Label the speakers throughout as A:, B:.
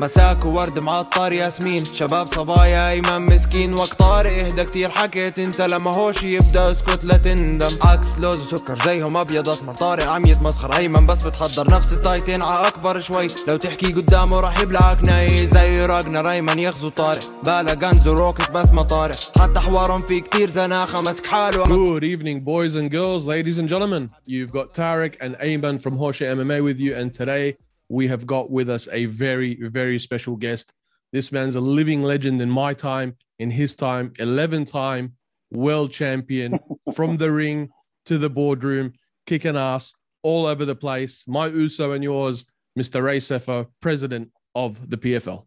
A: مساك وورد معطر ياسمين. شباب صبايا ايمن مسكين. وقت طارق إهدى كتير. حكيت أنت لما هوش يبدأ اسكت لا تندم. عكس لوز وسكر زيهم أبيض أسمر. طارق عم يتمسخر أيمن بس بتحضر نفس التايتين ع أكبر شوي. لو تحكي قدامه راح يبلعك ناي. زي راجنر أيمن يغزو طارق. بالا غنز وروكت بس ما طارق. حتى حوارهم في كتير زناخة. مسك حاله.
B: Good evening, boys and girls, ladies and gentlemen. You've got Tarek and Ayman from Horseshoe MMA with you, and today we have got with us a very, very special guest. This man's a living legend in my time, in his time, 11 time world champion from the ring to the boardroom, kicking ass all over the place. My Uso and yours, Mr. Ray Sefo, president of the PFL.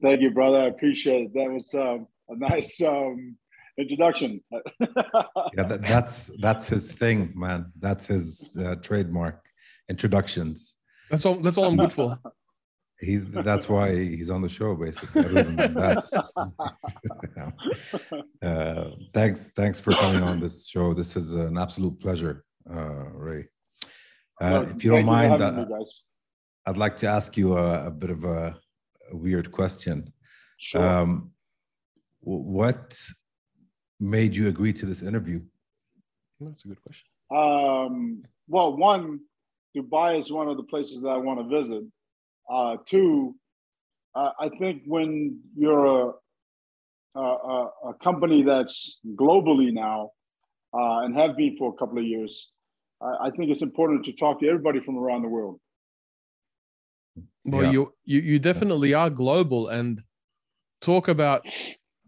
C: Thank you, brother. I appreciate it. That was um, a nice um, introduction.
D: yeah, that, that's that's his thing, man. That's his uh, trademark introductions.
B: That's all. That's all I'm good for.
D: He's that's why he's on the show, basically. Other than that, it's uh, thanks, thanks for coming on this show. This is an absolute pleasure, uh, Ray. Uh,
C: No,
D: if you don't mind, uh,
C: me.
D: I'd like to ask you a, a bit of a, a weird question.
C: Sure.
D: Um, what made you agree to this interview?
B: That's a good question.
C: Um, well, one, Dubai is one of the places that I want to visit. Uh, two, uh, I think when you're a, a, a, a company that's globally now uh, and have been for a couple of years, I, I think it's important to talk to everybody from around the world.
B: Well,
D: Yeah.
B: you, you you definitely are global, and talk about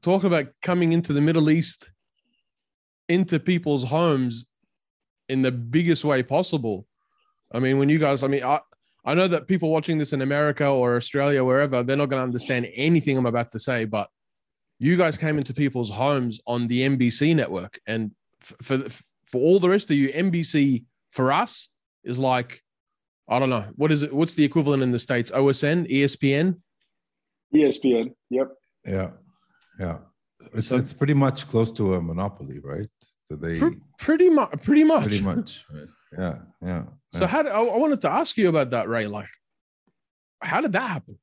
B: talk about coming into the Middle East, into people's homes, in the biggest way possible. I mean, when you guys, I mean, I I know that people watching this in America or Australia, wherever, they're not going to understand anything I'm about to say, but you guys came into people's homes on the NBC network, and f- for for all the rest of you, NBC for us is like I don't know what is it. What's the equivalent in the states? OSN, ESPN.
C: ESPN, yep.
D: Yeah, yeah. It's
B: So-
D: it's pretty much close to a monopoly, right? So they
B: Pr- pretty much, pretty much.
D: pretty much. Right? Yeah, yeah.
B: So
D: yeah.
B: how? Did, I, I wanted to ask you about that, Ray. Like, how did that happen?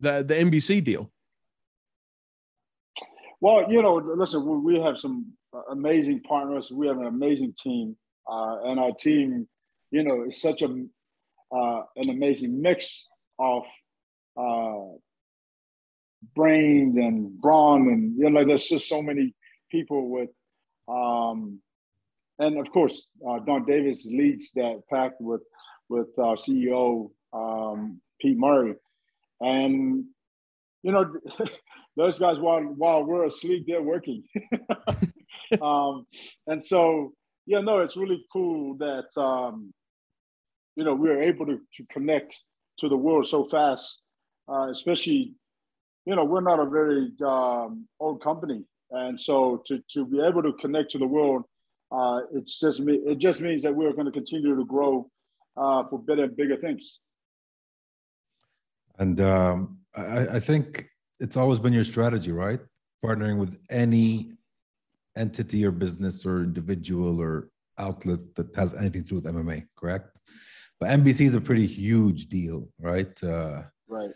B: The the NBC deal.
C: Well, you know, listen, we we have some uh, amazing partners. We have an amazing team, uh, and our team, you know, is such a uh, an amazing mix of uh, brains and brawn, and you know, like there's just so many people with, um, and of course, uh, Donn Davis leads that pack with with our CEO um, Pete Murray, and you know. those guys while while we're asleep they're working um and so yeah no it's really cool that um you know we are able to, to connect to the world so fast uh especially you know we're not a very um old company and so to to be able to connect to the world uh it's just me it just means that we're going to continue to grow uh for better and bigger things
D: And um, I, I think it's always been your strategy, right? Partnering with any entity or business or individual or outlet that has anything to do with MMA, correct? But NBC is a pretty huge deal, right? Uh,
C: right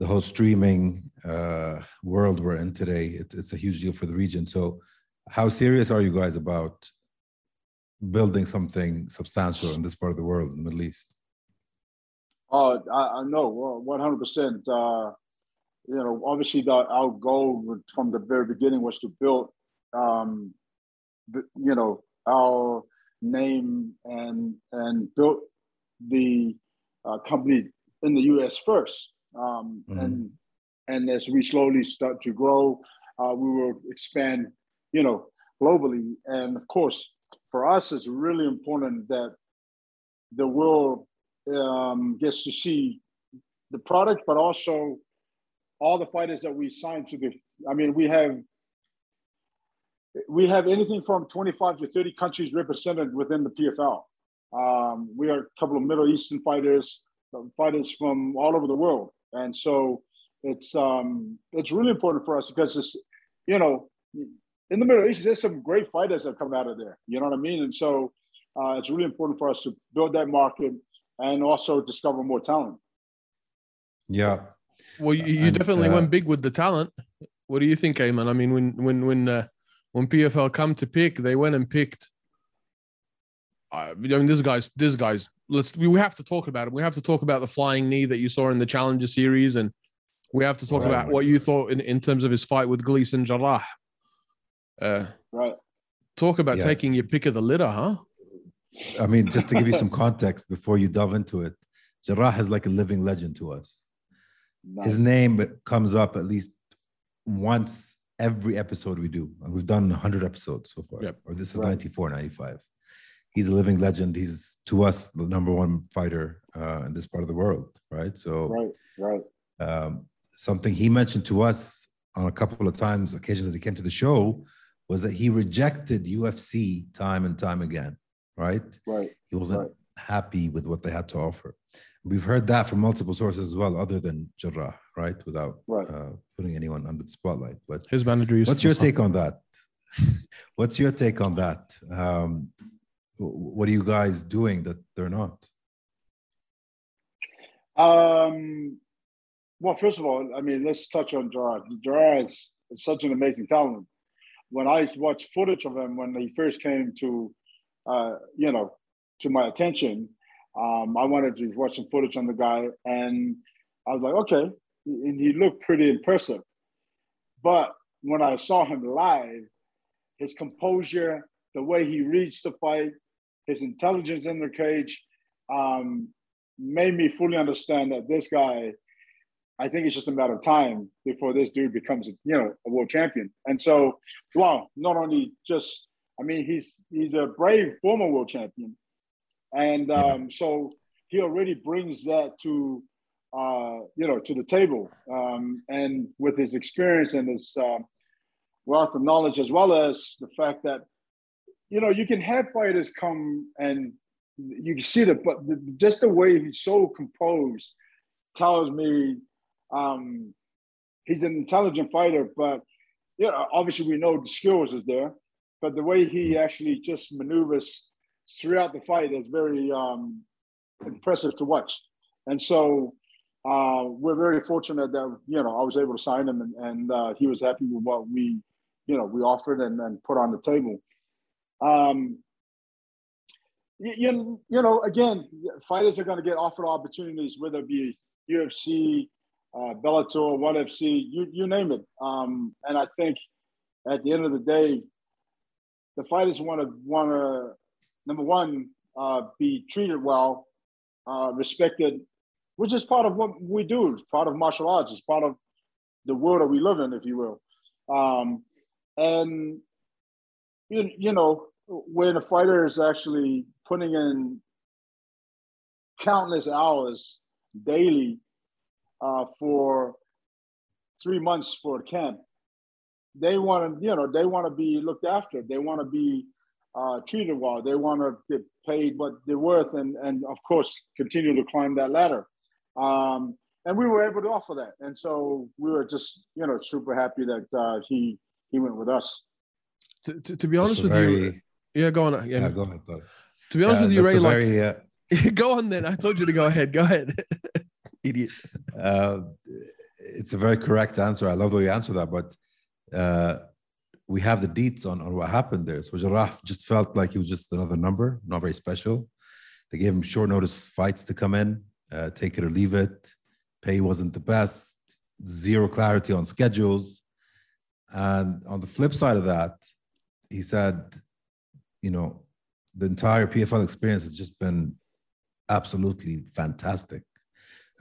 D: the whole streaming uh, world we're in today, it's, it's a huge deal for the region. So, how serious are you guys about building something substantial in this part of the world, in the Middle East?
C: Oh, I, I know, one hundred percent. Uh, You know, obviously, the, our goal from the very beginning was to build, um, the, you know, our name and and build the uh, company in the U.S. first, um,
D: Mhm.
C: and and as we slowly start to grow, uh, we will expand, you know, globally. And of course, for us, it's really important that the world um, gets to see the product, but also all the fighters that we signed to the. I mean, we have we have anything from 25 to 30 countries represented within the PFL. Um, we are a couple of Middle Eastern fighters, uh, fighters from all over the world, and so it's um, it's really important for us because it's you know in the Middle East there's some great fighters that come out of there. You know what I mean? And so uh, it's really important for us to build that market and also discover more talent.
D: Yeah.
B: Well, you, you
D: And,
B: definitely
D: uh,
B: went big with the talent. What do you think, Ayman? I mean, when when when uh, when PFL come to pick, they went and picked. I mean, this guy's this guy's. Let's we we have to talk about it. We have to talk about the flying knee that you saw in the Challenger Series, and we have to talk
D: Right.
B: about what you thought in, in terms of his fight with Gleason Jarrah. Uh,
C: Right.
B: talk about
D: Yeah.
B: taking your pick of the litter, huh?
D: I mean, just to give you some context before you delve into it, Jarrah is like a living legend to us.
C: Nice.
D: His name comes up at least once every episode we do. And we've done 100 episodes so far.
B: Yep.
D: Or this is
C: Right.
D: 94, 95. He's a living legend. He's to us the number one fighter uh, in this part of the world, right? So
C: Right. Right.
D: um, something he mentioned to us on a couple of times, occasions that he came to the show, was that he rejected UFC time and time again, right?
C: Right.
D: He wasn't
C: Right.
D: happy with what they had to offer. We've heard that from multiple sources as well, other than Jarrah, right? Without
C: Right.
D: uh, putting anyone under the spotlight. But
B: His manager used
D: what's your take on that? what's your take on that? Um, what are you guys doing that they're not?
C: Um, well, first of all, I mean, let's touch on Jarrah. Jarrah is, is such an amazing talent. When I watched footage of him when he first came to, uh, you know, to my attention, um, I wanted to watch some footage on the guy, and I was like, okay, and he looked pretty impressive. But when I saw him live, his composure, the way he reads the fight, his intelligence in the cage, um, made me fully understand that this guy, I think it's just a matter of time before this dude becomes, you know, a world champion. And so, wow, not only just, I mean, he's he's a brave former world champion, and um, so he already brings that to, uh, you know, to the table. Um, and with his experience and his um, wealth of knowledge, as well as the fact that, you know, you can have fighters come and you can see that, but the, just the way he's so composed tells me um, he's an intelligent fighter. But yeah, obviously we know the skills is there, but the way he actually just maneuvers throughout the fight is very um, impressive to watch. And so uh, we're very fortunate that you know I was able to sign him, and, and uh, he was happy with what we you know we offered and, and put on the table. Um, you, you, you know, again, fighters are going to get offered opportunities, whether it be UFC, uh, Bellator, ONE FC, you, you name it. Um, and I think at the end of the day, the fighters want to want to number one uh, be treated well, uh, respected, which is part of what we do. It's part of martial arts. It's part of the world that we live in, if you will. Um, and you, you know, when a fighter is actually putting in countless hours daily uh, for three months for a camp, they want to, you know, they want to be looked after. They want to be uh, treated well. They want to get paid what they're worth, and and of course continue to climb that ladder. Um, and we were able to offer that, and so we were just, you know, super happy that uh, he he went with us.
B: To, to, to be honest with
D: a
B: you, yeah, go on. Yeah,
D: Yeah, go ahead. Todd.
B: to be honest
D: Yeah,
B: with you, Ray,
D: a
B: like,
D: very, uh,
B: go on then. I told you to go ahead. Go ahead, idiot.
D: Uh, it's a very correct answer. I love the way you answer that, but uh, we have the deets on, on what happened there. So Jarrah just felt like he was just another number, not very special. They gave him short notice fights to come in, uh, take it or leave it. Pay wasn't the best, zero clarity on schedules. And on the flip side of that, he said, you know, the entire PFL experience has just been absolutely fantastic,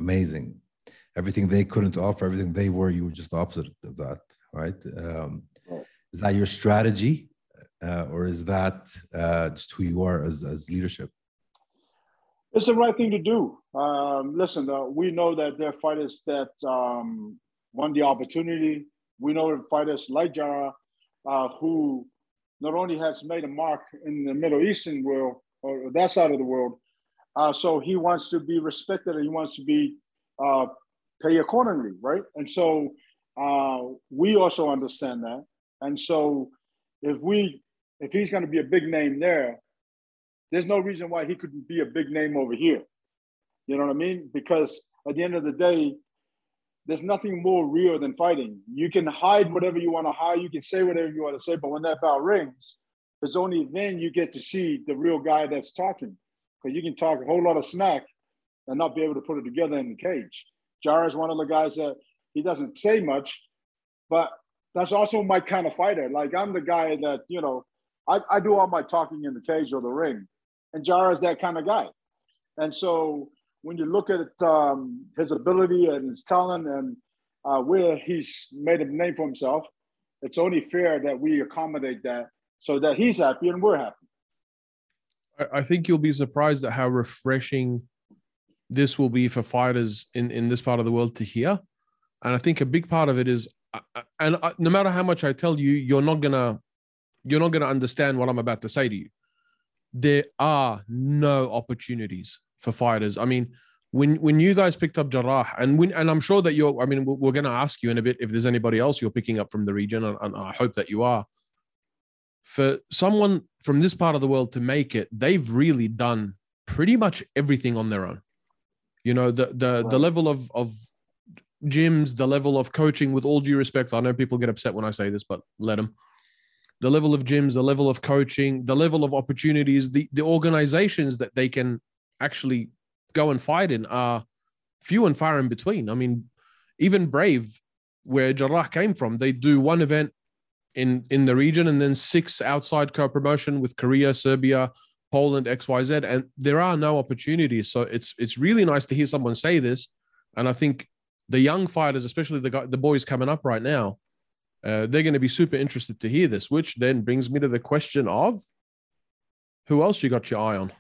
D: amazing everything they couldn't offer, everything they were, you were just opposite of that, right? Um, is that your strategy, uh, or is that uh, just who you are as, as leadership?
C: It's the right thing to do. Um, listen, uh, we know that there are fighters that um, won the opportunity. We know that fighters like Jarrah, uh, who not only has made a mark in the Middle Eastern world or that side of the world, uh, so he wants to be respected and he wants to be uh, pay accordingly, right? And so uh, we also understand that. And so if we if he's going to be a big name there, there's no reason why he couldn't be a big name over here. You know what I mean? Because at the end of the day, there's nothing more real than fighting. You can hide whatever you want to hide, you can say whatever you want to say, but when that bell rings, it's only then you get to see the real guy that's talking. Because you can talk a whole lot of smack and not be able to put it together in the cage. Jarrah is one of the guys that he doesn't say much, but that's also my kind of fighter. Like I'm the guy that, you know, I, I do all my talking in the cage or the ring. And Jarrah is that kind of guy. And so when you look at um, his ability and his talent and uh, where he's made a name for himself, it's only fair that we accommodate that so that he's happy and we're happy.
B: I- think you'll be surprised at how refreshing this will be for fighters in, in this part of the world to hear. And I think a big part of it is, and no matter how much I tell you, you're not gonna, you're not gonna understand what I'm about to say to you. There are no opportunities for fighters. I mean, when when you guys picked up Jarrah, and when and I'm sure that you're. I mean, we're, we're going to ask you in a bit if there's anybody else you're picking up from the region, and, and I hope that you are. For someone from this part of the world to make it, they've really done pretty much everything on their own. You know, the the the level of of gyms, the level of coaching. With all due respect, I know people get upset when I say this, but let them. The level of gyms, the level of coaching, the level of opportunities, the the organizations that they can actually go and fight in are few and far in between. I mean, even Brave, where Jarrah came from, they do one event in in the region and then six outside co-promotion with Korea, Serbia, Poland, XYZ, and there are no opportunities. So it's it's really nice to hear someone say this. And I think the young fighters, especially the guy, the boys coming up right now, uh, they're going to be super interested to hear this. Which then brings me to the question of who else you got your eye on?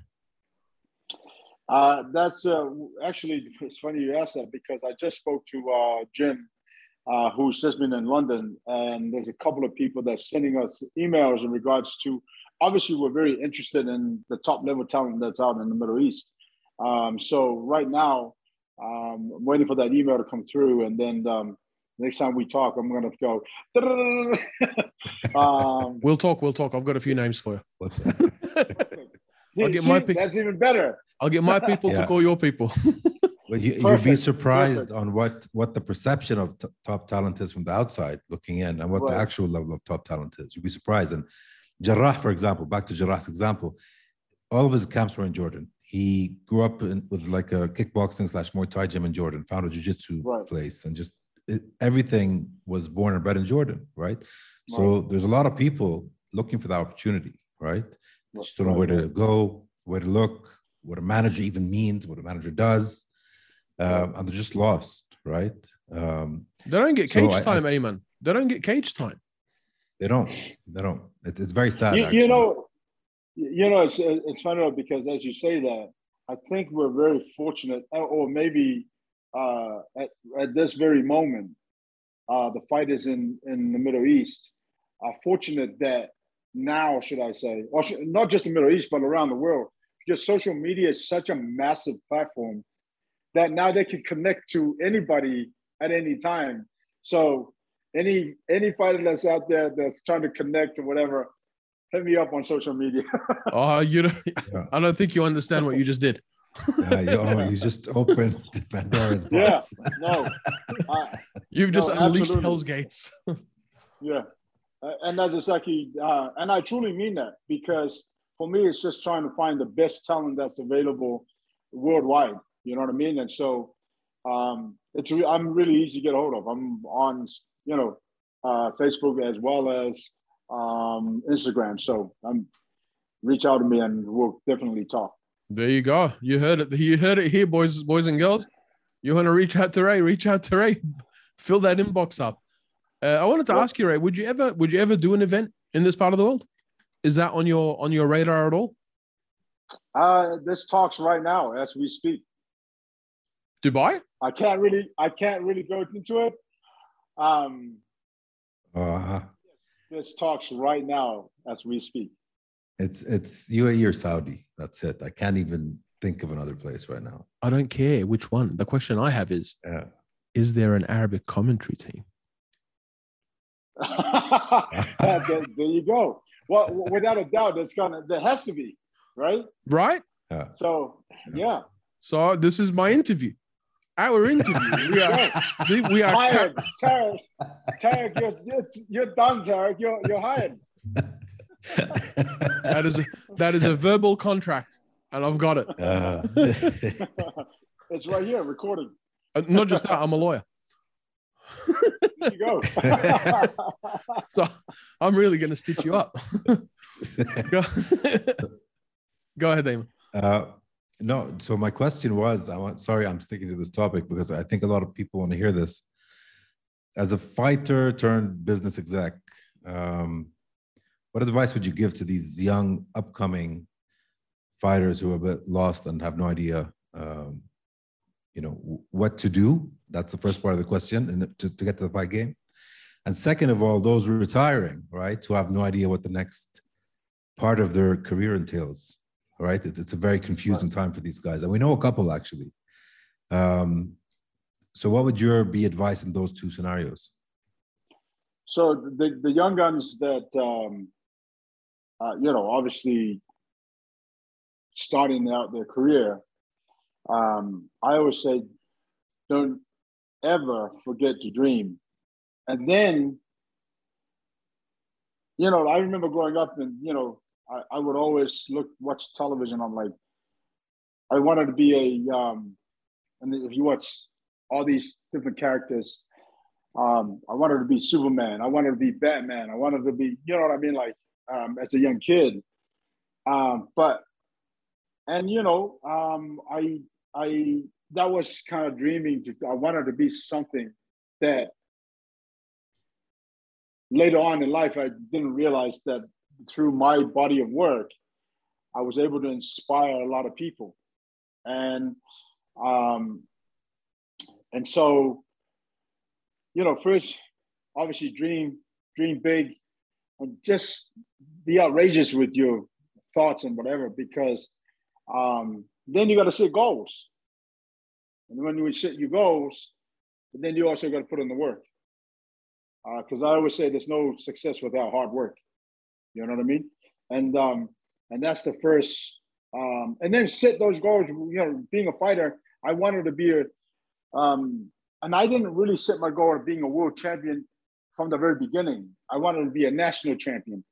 C: Uh, that's uh, actually it's funny you asked that because I just spoke to uh, Jim, uh, who's just been in London, and there's a couple of people that's sending us emails in regards to. Obviously, we're very interested in the top level talent that's out in the Middle East. Um, so right now, um, I'm waiting for that email to come through, and then um, next time we talk, I'm gonna go.
B: We'll talk. We'll talk. I've got a few names for you. I'll get my
C: see,
B: pick-
C: That's even better.
B: I'll get my people to call your people.
D: Well, you, you'd be surprised
C: perfect.
D: on what what the perception of top talent is from the outside looking in, and what the actual level of top talent is. You'd be surprised. And Jarrah, for example, back to Jarrah's example, all of his camps were in Jordan. He grew up in, with like a kickboxing slash Muay Thai gym in Jordan, found a jiu-jitsu
C: Right.
D: place, and just it, everything was born and bred in Jordan, right? So there's a lot of people looking for that opportunity, right? They just don't know where to go, where to look, what a manager even means, what a manager does, um, and they're just lost, right? Um,
B: They don't get
D: So
B: cage
D: I- I-
B: time, Ayman. They don't get cage time.
D: they don't, they don't. It, it's very sad.
C: you, you know, you know, it's it's funny because as you say that, I think we're very fortunate, or- or maybe uh, at at this very moment, uh, the fighters in in the Middle East are fortunate that now, should I say, or should, not just the Middle East, but around the world, because social media is such a massive platform that now they can connect to anybody at any time. So any any fighter that's out there that's trying to connect or whatever, hit me up on social media.
B: Oh, you don't,
D: Yeah.
B: I don't think you understand what you just did.
D: Yeah, you, oh, you just opened Pandora's box. Yeah.
C: no, I,
B: You've just
C: No,
B: unleashed
C: absolutely.
B: Hell's Gates.
C: yeah, and that's exactly, uh, and I truly mean that because for me, it's just trying to find the best talent that's available worldwide. You know what I mean? And so um, it's re- I'm really easy to get a hold of. I'm on, you know, uh, Facebook as well as um, Instagram. So I'm reach out to me and we'll definitely talk.
B: There you go. You heard it. You heard it here, boys, boys and girls. You want to reach out to Ray? Reach out to Ray. Fill that inbox up. Uh, I wanted to
C: Yep.
B: ask you, Ray. Would you ever? Would you ever do an event in this part of the world? Is that on your on your radar at all?
C: Uh, this talks right now as we speak.
B: Dubai?
C: I can't really, I can't really go into it. Um,
D: Uh,
C: this talks right now as we speak.
D: it's it's UAE or Saudi. That's it. I can't even think of another place right now.
B: I don't care which one. The question I have is:
D: Yeah.
B: Is there an Arabic commentary team?
C: there, there you go. Well, without a doubt, there's gonna, there has to be, right?
B: Right? Yeah.
C: So, yeah,
B: So this is my interview. Our interview. We are we- we are
C: hired, Tarek. Tarek, you're, you're, you're done, Tarek. You're, you're hired.
B: that is a, that is a verbal contract, and I've got it.
D: Uh,
C: it's right here, recording.
B: Uh, Not just that, I'm a lawyer,
C: There you go.
B: so I'm really going to stitch you up. Go, Go ahead, Ayman.
D: Uh, no, so my question was, I want, sorry, I'm sticking to this topic because I think a lot of people want to hear this. As a fighter turned business exec, um, what advice would you give to these young, upcoming fighters who are a bit lost and have no idea, um, you know, what to do? That's the first part of the question, and to, to get to the fight game. And second of all, those retiring, right, who have no idea what the next part of their career entails right? It's, it's a very confusing time for these guys, and we know a couple actually. Um, so, what would your be advice in those two scenarios?
C: So the, the young guns that, um, uh, you know, obviously starting out their career, um, I always say, don't ever forget to dream. And then, you know, I remember growing up and, you know, I, I would always look, watch television. I'm like, I wanted to be a, um, and if you watch all these different characters, um, I wanted to be Superman. I wanted to be Batman. I wanted to be, you know what I mean? Like um, as a young kid. Um, but, and you know, um, I, I, that was kind of dreaming to, I wanted to be something that later on in life, I didn't realize that through my body of work, I was able to inspire a lot of people. And, um, and so, you know, first, obviously dream, dream big and just be outrageous with your thoughts and whatever, because um, then you got to set goals. And when you set your goals, then you also got to put in the work. Because I always say there's no success without hard work. You know what I mean? And um, and that's the first. Um, and then set those goals. You know, being a fighter, I wanted to be a. Um, and I didn't really set my goal of being a world champion from the very beginning. I wanted to be a national champion,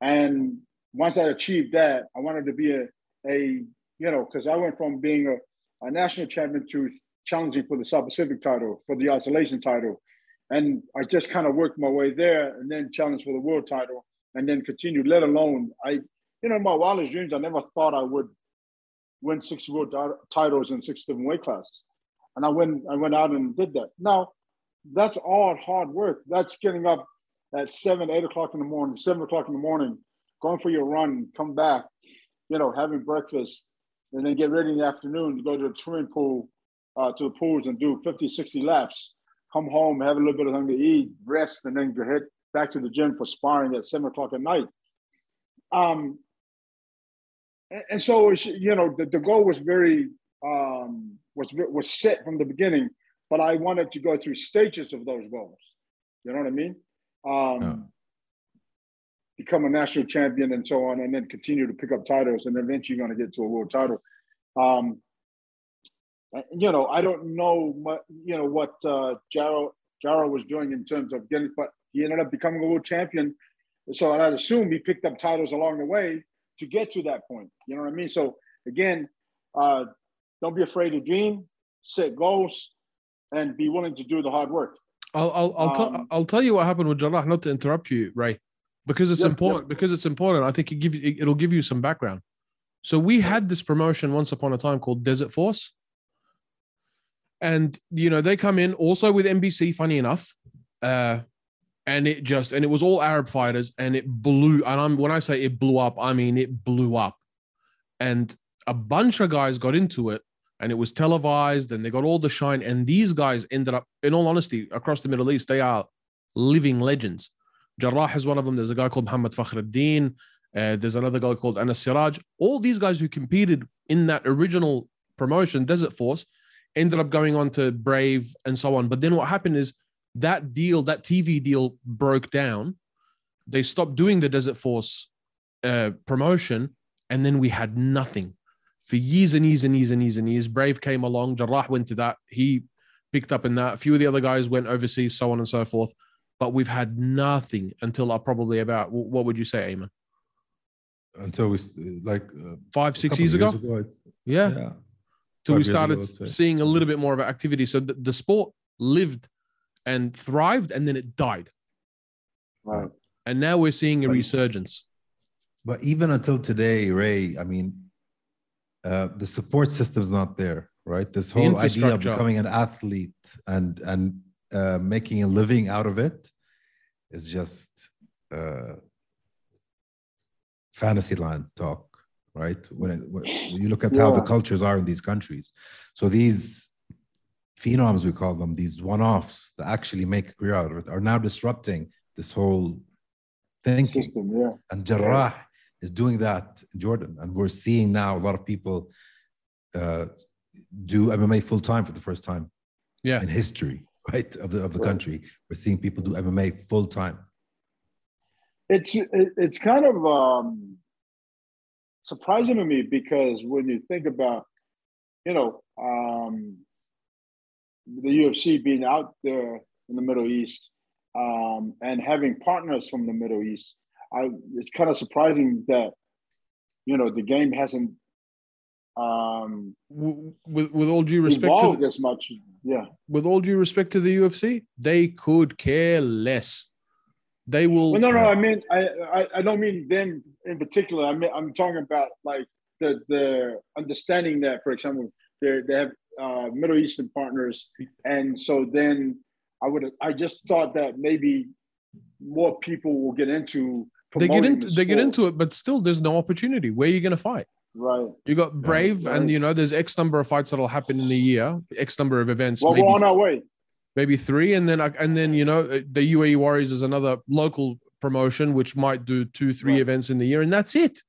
C: and once I achieved that, I wanted to be a a you know because I went from being a, a national champion to challenging for the South Pacific title, for the isolation title, and I just kind of worked my way there, and then challenged for the world title, and then continued. Let alone I, you know, in my wildest dreams, I never thought I would win six world ti- titles in six different weight classes, and I went I went out and did that. Now, that's all hard work. That's getting up at seven, eight o'clock in the morning, seven o'clock in the morning, going for your run, come back, you know, having breakfast, and then get ready in the afternoon to go to the swimming pool, uh, to the pools and do 50, 60 laps. Come home, have a little bit of something to eat, rest, and then go head back to the gym for sparring at seven o'clock at night. Um, and, and so it's, you know the, the goal was very um, was was set from the beginning, but I wanted to go through stages of those goals. You know what I mean? Um,
D: Yeah.
C: Become a national champion and so on, and then continue to pick up titles, and eventually going to get to a world title. Um, you know, I don't know what you know what uh, Jaro Jaro was doing in terms of getting, but he ended up becoming a world champion. So I'd assume he picked up titles along the way to get to that point. You know what I mean? So again, uh, don't be afraid to dream, set goals, and be willing to do the hard work.
B: I'll I'll I'll, tell
C: Um,
B: I'll tell you what happened with Jarrah. Not to interrupt you, Ray, because it's
C: Yep,
B: important.
C: yep.
B: Because it's important. I think it give you, it'll give you some background. So we had this promotion once upon a time called Desert Force, and you know they come in also with NBC. Funny enough, uh, and it just and it was all Arab fighters, and it blew. And I'm when I say it blew up, I mean it blew up, and a bunch of guys got into it and it was televised and they got all the shine. And these guys ended up, in all honesty, across the Middle East, they are living legends. Jarrah is one of them. There's a guy called Mohammad Fakhreddine. Uh, there's another guy called Anas Siraj. All these guys who competed in that original promotion, Desert Force, ended up going on to Brave and so on. But then what happened is that deal, that TV deal broke down. They stopped doing the Desert Force uh, promotion, and then we had nothing for years and years and years and years and years. Brave came along. Jarrah went to that. He picked up in that. A few of the other guys went overseas, so on and so forth. But we've had nothing until uh, probably about what would you say, Ayman?
D: Until we like uh,
B: Five, six
D: couple
B: years
D: of
B: ago. Yeah.
D: yeah.
B: Till we
D: years ago,
B: started seeing a little bit more of activity. So the, the sport lived and thrived, and then it died.
C: Right.
B: And now we're seeing a
D: But-
B: resurgence.
D: But even until today, Ray, I mean, uh, the support system's not there, right? This whole idea of becoming an athlete and and uh, making a living out of it is just uh, fantasy land talk, right? When, it, when you look at how the cultures are in these countries, so these phenoms we call them, these one-offs that actually make a career out of it, are now disrupting this whole thinking.
C: System, yeah.
D: And Jarrah is doing that in Jordan. And we're seeing now a lot of people uh, do MMA full time for the first time
B: Yeah.
D: in history, right? Of the, of the
C: Right.
D: country. We're seeing people do MMA full time.
C: It's it's kind of um, surprising to me because when you think about, you know, um, the UFC being out there in the Middle East um, and having partners from the Middle East, I it's kind of surprising that you know the game hasn't um,
B: With with all due respect to
C: as much. Yeah,
B: with all due respect to the UFC, they could care less. They will.
C: Well, no, no. I mean, I, I, I don't mean them in particular. I mean, I'm talking about like the the understanding that, for example, they they have uh, Middle Eastern partners, and so then I would I just thought that maybe more people will get into.
B: they get into
C: the
B: they get into it, but still, there's no opportunity. Where are you going to fight?
C: right.
B: You got Brave,
C: right.
B: and you know there's X number of fights that'll happen in a year, X number of events,
C: Well,
B: maybe
C: we're on our way.
B: maybe three, and then and then you know the UAE Warriors is another local promotion which might do two, three
C: Right.
B: events in the year, and that's it.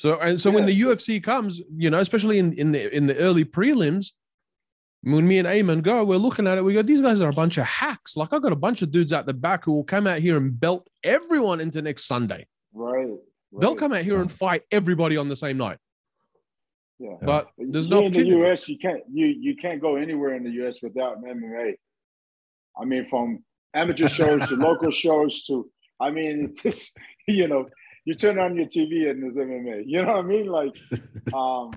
B: So and so when the UFC comes, you know, especially in in the in the early prelims, when me and Ayman go, we're looking at it. We go, these guys are a bunch of hacks. Like I've got a bunch of dudes out the back who will come out here and belt everyone into next Sunday.
C: Right.
B: They'll come out here and fight everybody on the same night.
C: Yeah.
B: But there's no
C: in the. U.S. You can't you you can't go anywhere in the U.S. without MMA. I mean, from amateur shows to local shows to I mean, it's just you know, you turn on your TV and there's MMA. You know what I mean? Like, um,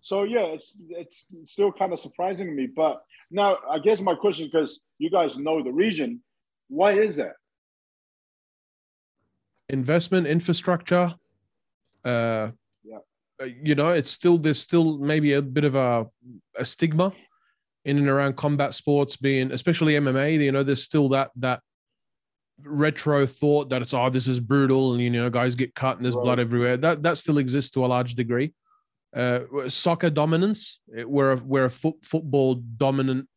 C: so yeah, it's it's still kind of surprising to me. But now, I guess my question, because you guys know the region, why is that?
B: investment infrastructure uh
C: Yeah.
B: uh, you know it's still there's still maybe a bit of a, a stigma in and around combat sports being especially mma you know there's still that that retro thought that it's oh this is brutal and you know guys get cut and there's blood everywhere that that still exists to a large degree uh soccer dominance it- we're a, we're a foot, football dominant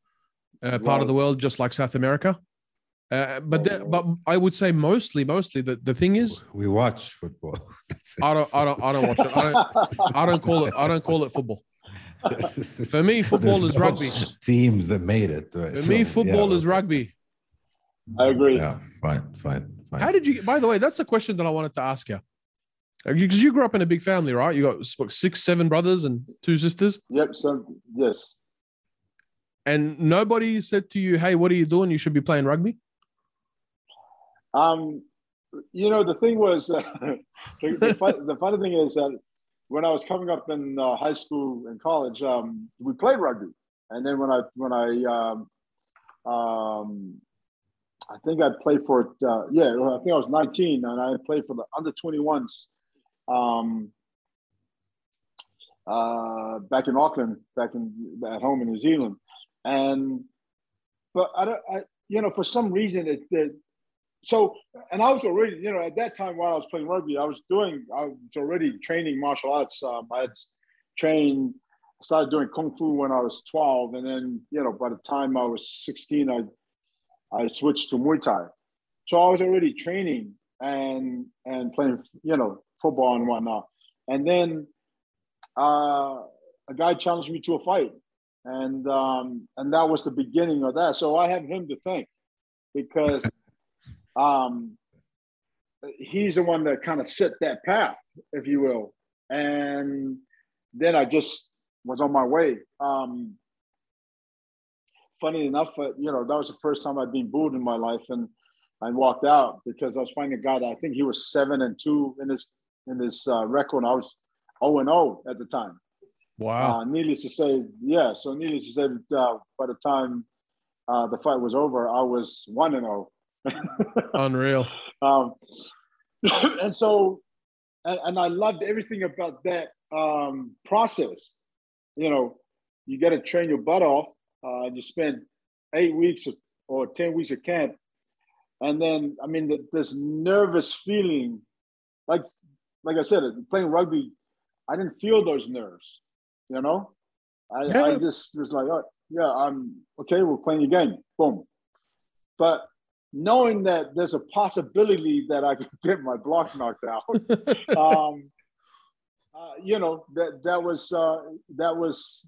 B: uh, part of the world just like south america uh, but
C: Right,
B: the- but I would say mostly, mostly the, the thing is,
D: we watch football.
B: I don't, I don't, I don't watch it. I don't, I don't call it, I don't call it football. For me, football
D: There's
B: is
D: no
B: rugby.
D: Teams that made it. right?
B: For me, football
D: yeah,
B: is rugby.
C: I agree.
D: Yeah, fine, fine, fine.
B: How did you? By the way, that's a question that I wanted to ask you. Because you grew up in a big family, right? You got what, six, seven brothers and two sisters,
C: Yep. So yes.
B: and nobody said to you, "Hey, what are you doing? You should be playing rugby."
C: Um, you know, the thing was, uh, the, the, fun, the funny thing is that when I was coming up in uh, high school and college, um, we played rugby, and then when I when I um, um, I think I played for uh, yeah, I think I was 19, and I played for the under 21s um, uh, back in Auckland, back in at home in New Zealand, and but I don't, I, you know, for some reason it, it so and I was already, you know, at that time while I was playing rugby, I was doing, I was already training martial arts. Um, I had trained, started doing kung fu when I was 12, and then you know, by the time I was 16, I I switched to Muay Thai. So I was already training and and playing, you know, football and whatnot. And then uh, a guy challenged me to a fight, and um, and that was the beginning of that. So I have him to thank because um, he's the one that kind of set that path, if you will. And then I just was on my way. Um, funny enough, uh, you know, that was the first time I'd been booed in my life, and I walked out because I was fighting a guy that I think he was seven and two in his in his uh, record. I was zero oh and zero at the time.
B: Wow.
C: Uh, needless to say, yeah. So needless to say, uh, by the time uh, the fight was over, I was one and zero.
B: Oh. Unreal.
C: Um, and so, and, and, I loved everything about that um, process. You know, you got to train your butt off. Uh, you spend eight weeks or ten weeks of camp, and then I mean, the, this nervous feeling, like like I said, playing rugby, I didn't feel those nerves. You know, I, yeah. I just was like, oh, yeah, I'm okay. We're playing a game. Boom. But knowing that there's a possibility that I could get my block knocked out, um, uh, you know, that that was uh, that was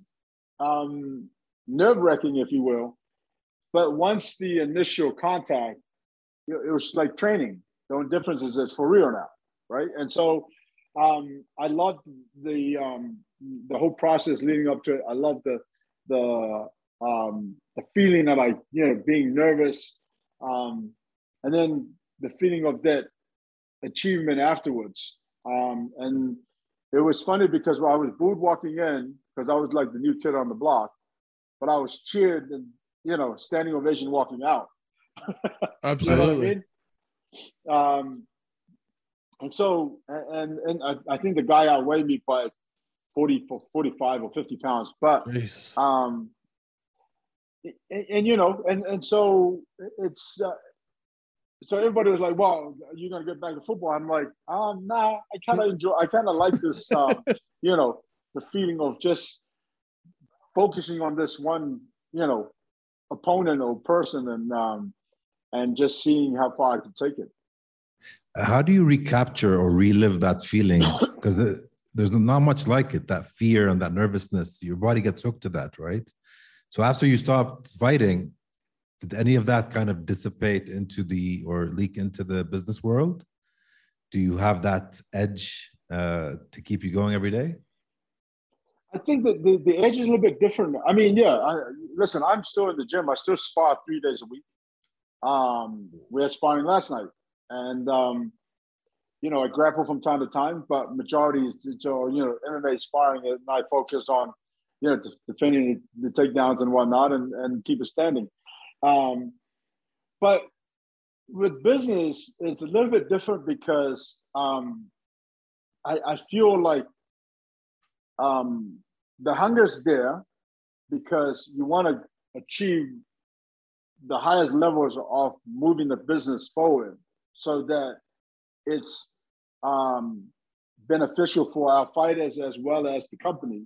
C: um, nerve wracking, if you will. But once the initial contact, it was like training. The only difference is it's for real now, right? And so um, I loved the um, the whole process leading up to it. I loved the the um, the feeling of like you know being nervous, um, and then the feeling of that achievement afterwards. Um, and it was funny because I was booed walking in because I was like the new kid on the block, but I was cheered and you know standing ovation walking out.
B: Absolutely.
C: you know I mean? um, and so, and and I, I think the guy outweighed me by 40, 45 or 50 pounds. But,
B: Jesus.
C: um, and, and, you know, and, and so it's, uh, so everybody was like, well, you're going to get back to football? I'm like, um, nah, I kind of enjoy, I kind of like this, um, you know, the feeling of just focusing on this one, you know, opponent or person and, um, and just seeing how far I could take it.
D: How do you recapture or relive that feeling? Because there's not much like it that fear and that nervousness. Your body gets hooked to that right? So after you stopped fighting did any of that kind of dissipate into the or leak into the business world? Do you have that edge uh, to keep you going every day
C: I think that the, the edge is a little bit different. I mean, yeah, I, listen, I'm still in the gym. I still spar three days a week. Um, we had sparring last night and um, you know I grapple from time to time, but majority is so you know MMA sparring, and I focus on you know defending the takedowns and whatnot, and and keep it standing. Um, but with business, it's a little bit different because um, I, I feel like um, the hunger's there because you want to achieve the highest levels of moving the business forward so that it's um, beneficial for our fighters as well as the company.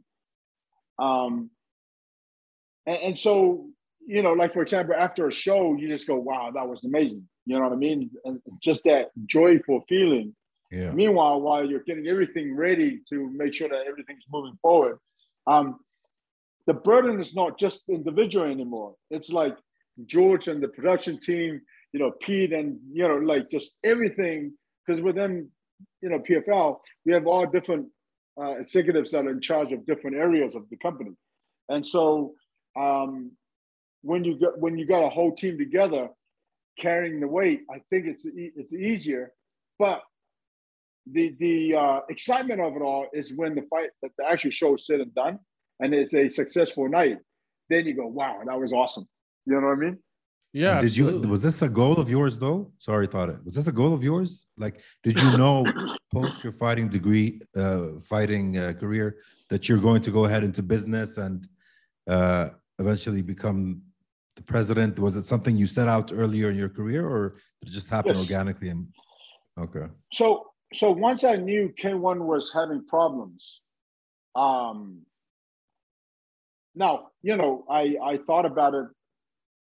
C: Um, and, and, so, you know, like for example, after a show, you just go, wow, that was amazing. You know what I mean? And just that joyful feeling.
D: Yeah.
C: Meanwhile, while you're getting everything ready to make sure that everything's moving forward, um, the burden is not just individual anymore. It's like George and the production team you know, Pete and, you know, like just everything. Because within, you know, PFL, we have all different uh, executives that are in charge of different areas of the company. And so um, when you got when you got a whole team together carrying the weight, I think it's it's easier. But the the uh, excitement of it all is when the fight, that the actual show is said and done, and it's a successful night. Then you go, wow, that was awesome. You know what I mean?
B: Yeah.
D: did absolutely. you was this a goal of yours though? Sorry, thought it was this a goal of yours? Like, did you know post your fighting degree, uh, fighting uh, career, that you're going to go ahead into business and uh, eventually become the president? Was it something you set out earlier in your career, or did it just happen yes. organically? And okay.
C: So, so once I knew K-1 was having problems, um, now you know I I thought about it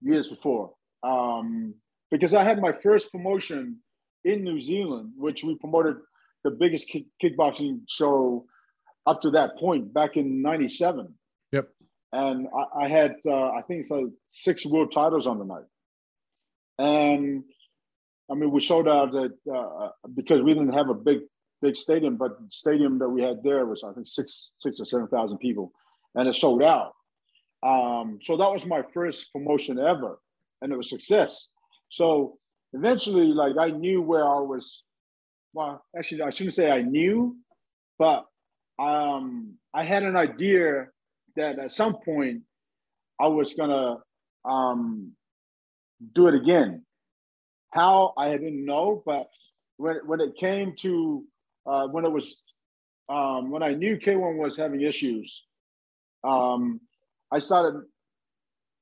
C: years before. Um, because I had my first promotion in New Zealand, which we promoted the biggest kick- kickboxing show up to that point back in '97.
B: Yep.
C: And I, I had, uh, I think it's like six world titles on the night. And I mean, we showed out that uh, because we didn't have a big big stadium, but the stadium that we had there was I think six six or seven thousand people, and it sold out. Um, so that was my first promotion ever, and it was success. So eventually, like I knew where I was. Well, actually, I shouldn't say I knew, but um, I had an idea that at some point I was gonna um, do it again. How I didn't know, but when when it came to uh, when it was um, when I knew K-1 was having issues, um, I started,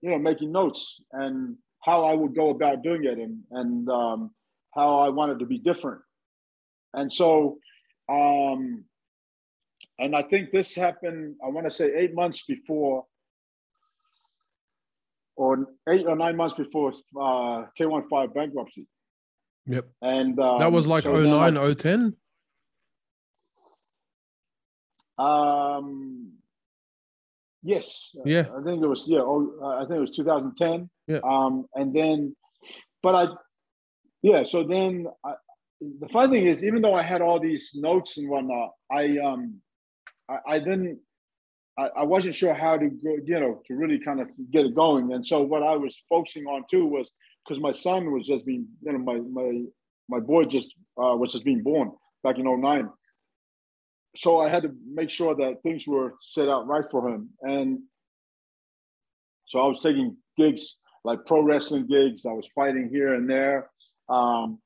C: you know, making notes and how I would go about doing it and and um, how I wanted to be different. And so, um, and I think this happened. I want to say eight months before, or eight or nine months before uh, K-1 five bankruptcy.
B: Yep.
C: And um,
B: That was like
C: so then I-
B: 09, 010.
C: Um, yes.
B: Yeah.
C: I think it was yeah. Oh, uh, I think it was 2010.
B: Yeah.
C: Um, and then, but I, yeah. So then, I, the funny thing is, even though I had all these notes and whatnot, I um, I, I didn't. I, I wasn't sure how to go, you know, to really kind of get it going. And so what I was focusing on too was because my son was just being, you know, my my my boy just uh, was just being born back in 09 so I had to make sure that things were set out right for him. And so I was taking gigs like pro wrestling gigs. I was fighting here and there. Um,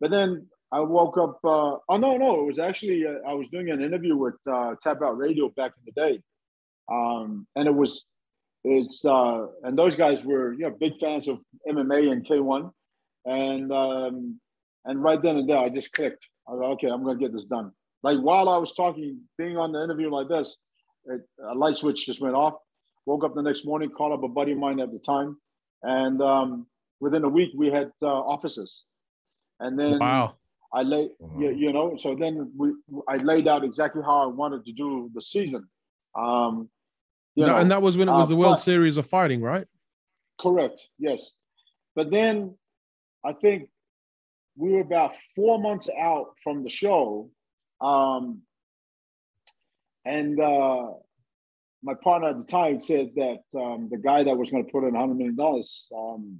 C: but then I woke up. Uh, oh no, no, it was actually uh, I was doing an interview with uh, Tap Out Radio back in the day, um, and it was it's uh, and those guys were you know big fans of MMA and K-1, and um, and right then and there I just clicked. I was like, okay, I'm gonna get this done like while I was talking, being on the interview like this, it, a light switch just went off. Woke up the next morning, called up a buddy of mine at the time, and um, within a week we had uh, offices. And then
B: Wow.
C: I laid, you, you know, so then we I laid out exactly how I wanted to do the season. Um, you know,
B: and that was when it was
C: uh,
B: the World
C: but-
B: Series of Fighting, right?
C: Correct. Yes. But then I think we were about four months out from the show. Um, and uh, my partner at the time said that um, the guy that was going to put in $100 million um,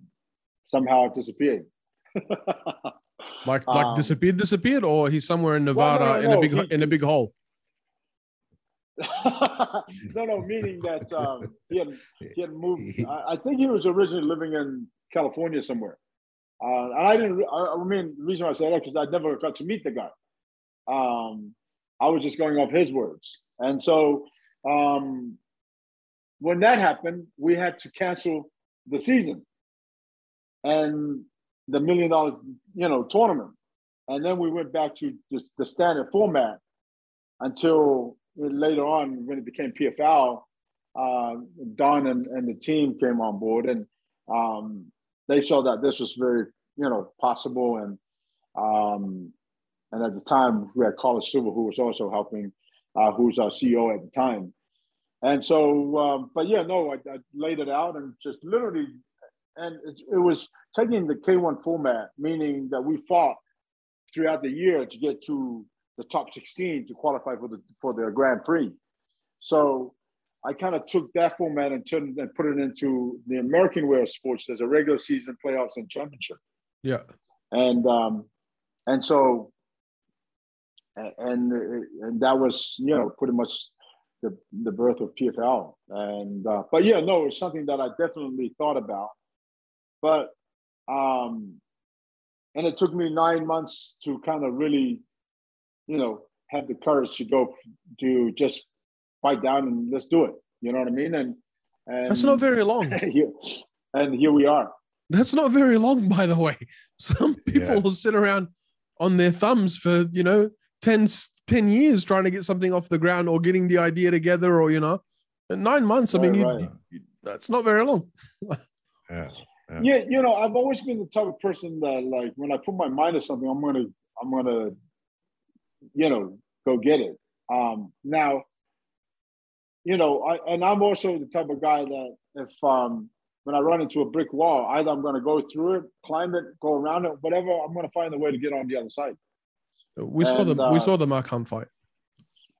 C: somehow disappeared.
B: Like like
C: Um,
B: disappeared, disappeared, or he's somewhere in
C: Well,
B: Nevada
C: no, no,
B: in a big
C: he-
B: in a big hole.
C: no, no, meaning that um, he, had, he had moved. I, I think he was originally living in California somewhere. Uh, and I didn't, I, I mean, the reason why I say that because I never got to meet the guy. Um, I was just going off his words. And so um, when that happened, we had to cancel the season and the million dollar, you know, tournament. And then we went back to just the standard format until later on when it became PFL, uh, Donn and, and the team came on board and um, they saw that this was very, you know, possible. And um, and at the time we had Carlos Silva, who was also helping, uh, who's our CEO at the time. And so, um, but yeah, no, I, I laid it out and just literally, and it, it was taking the K-1 format, meaning that we fought throughout the year to get to the top 16 to qualify for the for the Grand Prix. So I kind of took that format and turned and put it into the American way of sports. There's a regular season, playoffs, and championship,
B: Yeah.
C: and um, and so and and that was you know pretty much the the birth of PFL. And uh, but yeah, no, it's something that I definitely thought about, but um, and it took me nine months to kind of really you know, have the courage to go to just fight down and let's do it. You know what I mean? And and
B: That's not very long.
C: and here we are.
B: That's not very long, by the way. Some people
D: Yeah.
B: will sit around on their thumbs for, you know, 10, s- 10 years trying to get something off the ground or getting the idea together or, you know, nine months. I mean,
C: Right,
B: you,
C: right.
B: you- that's not very long.
D: Yeah.
C: Yeah, you know, I've always been the type of person that like when I put my mind to something, I'm gonna I'm gonna, you know, go get it. Um now, you know, I and I'm also the type of guy that if um when I run into a brick wall, either I'm gonna go through it, climb it, go around it, whatever, I'm gonna find a way to get on the other side.
B: We saw
C: And,
B: the we
C: uh,
B: saw the Mark Hunt fight.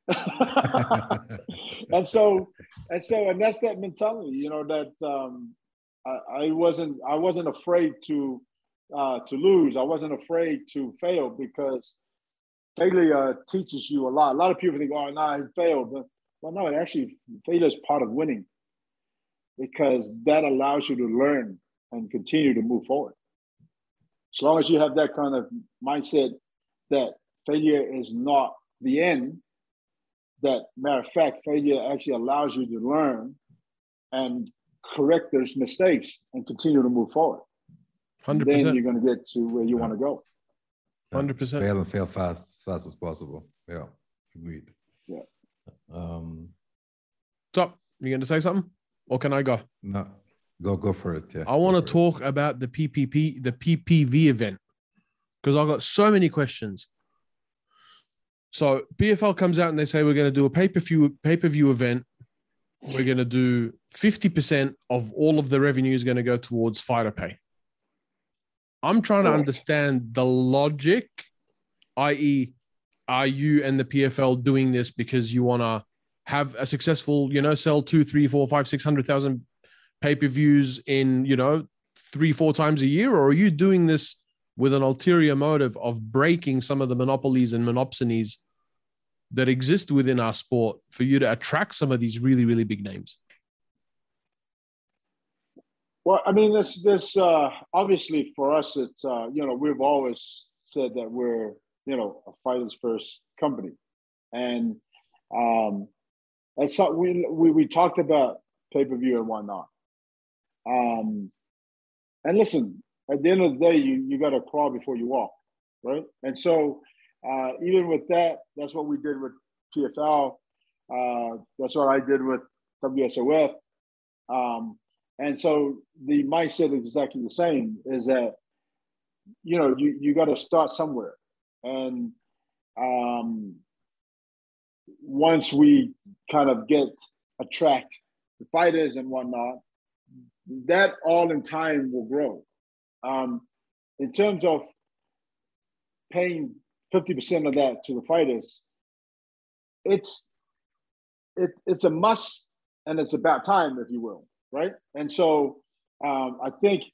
C: and so and so and that's that mentality you know that um I, I wasn't i wasn't afraid to uh to lose i wasn't afraid to fail because failure uh, teaches you a lot a lot of people think oh no he failed but well no it actually failure is part of winning because that allows you to learn and continue to move forward as long as you have that kind of mindset that failure is not the end that matter of fact, failure actually allows you to learn and correct those mistakes and continue to move forward. And
B: Hundred
C: then you're going to get to where you want to go.
B: Hundred percent.
D: Fail and fail fast, as fast as possible. Yeah, agreed.
C: Yeah.
D: Um,
B: Top. You going to say something, or can I go?
D: no, go go for it. Yeah.
B: I want to
D: for it.
B: talk about the PPP, the PPV event, because I've got so many questions. So PFL comes out and they say we're going to do a pay per view pay per view event. We're going to do fifty percent of all of the revenue is going to go towards fighter pay. I'm trying to understand the logic, i.e., are you and the PFL doing this because you want to have a successful, you know, sell two, three, four, five, six hundred thousand pay per views in, you know, three, four times a year? Or are you doing this with an ulterior motive of breaking some of the monopolies and monopsonies that exist within our sport for you to attract some of these really, really big names?
C: Well, I mean, this this uh, obviously for us, it's uh, you know we've always said that we're you know a fighters first company, and um, that's not we we we talked about pay per view and whatnot. Um, and listen, at the end of the day, you you got to crawl before you walk, right? And so uh, even with that, that's what we did with PFL. Uh, that's what I did with WSOF. Um, and so the mindset is exactly the same is that, you know, you, you got to start somewhere. And um, once we kind of get attract the fighters and whatnot, that all in time will grow. Um, in terms of paying 50% of that to the fighters, it's it, it's a must and it's about time, if you will, right? And so um, I think,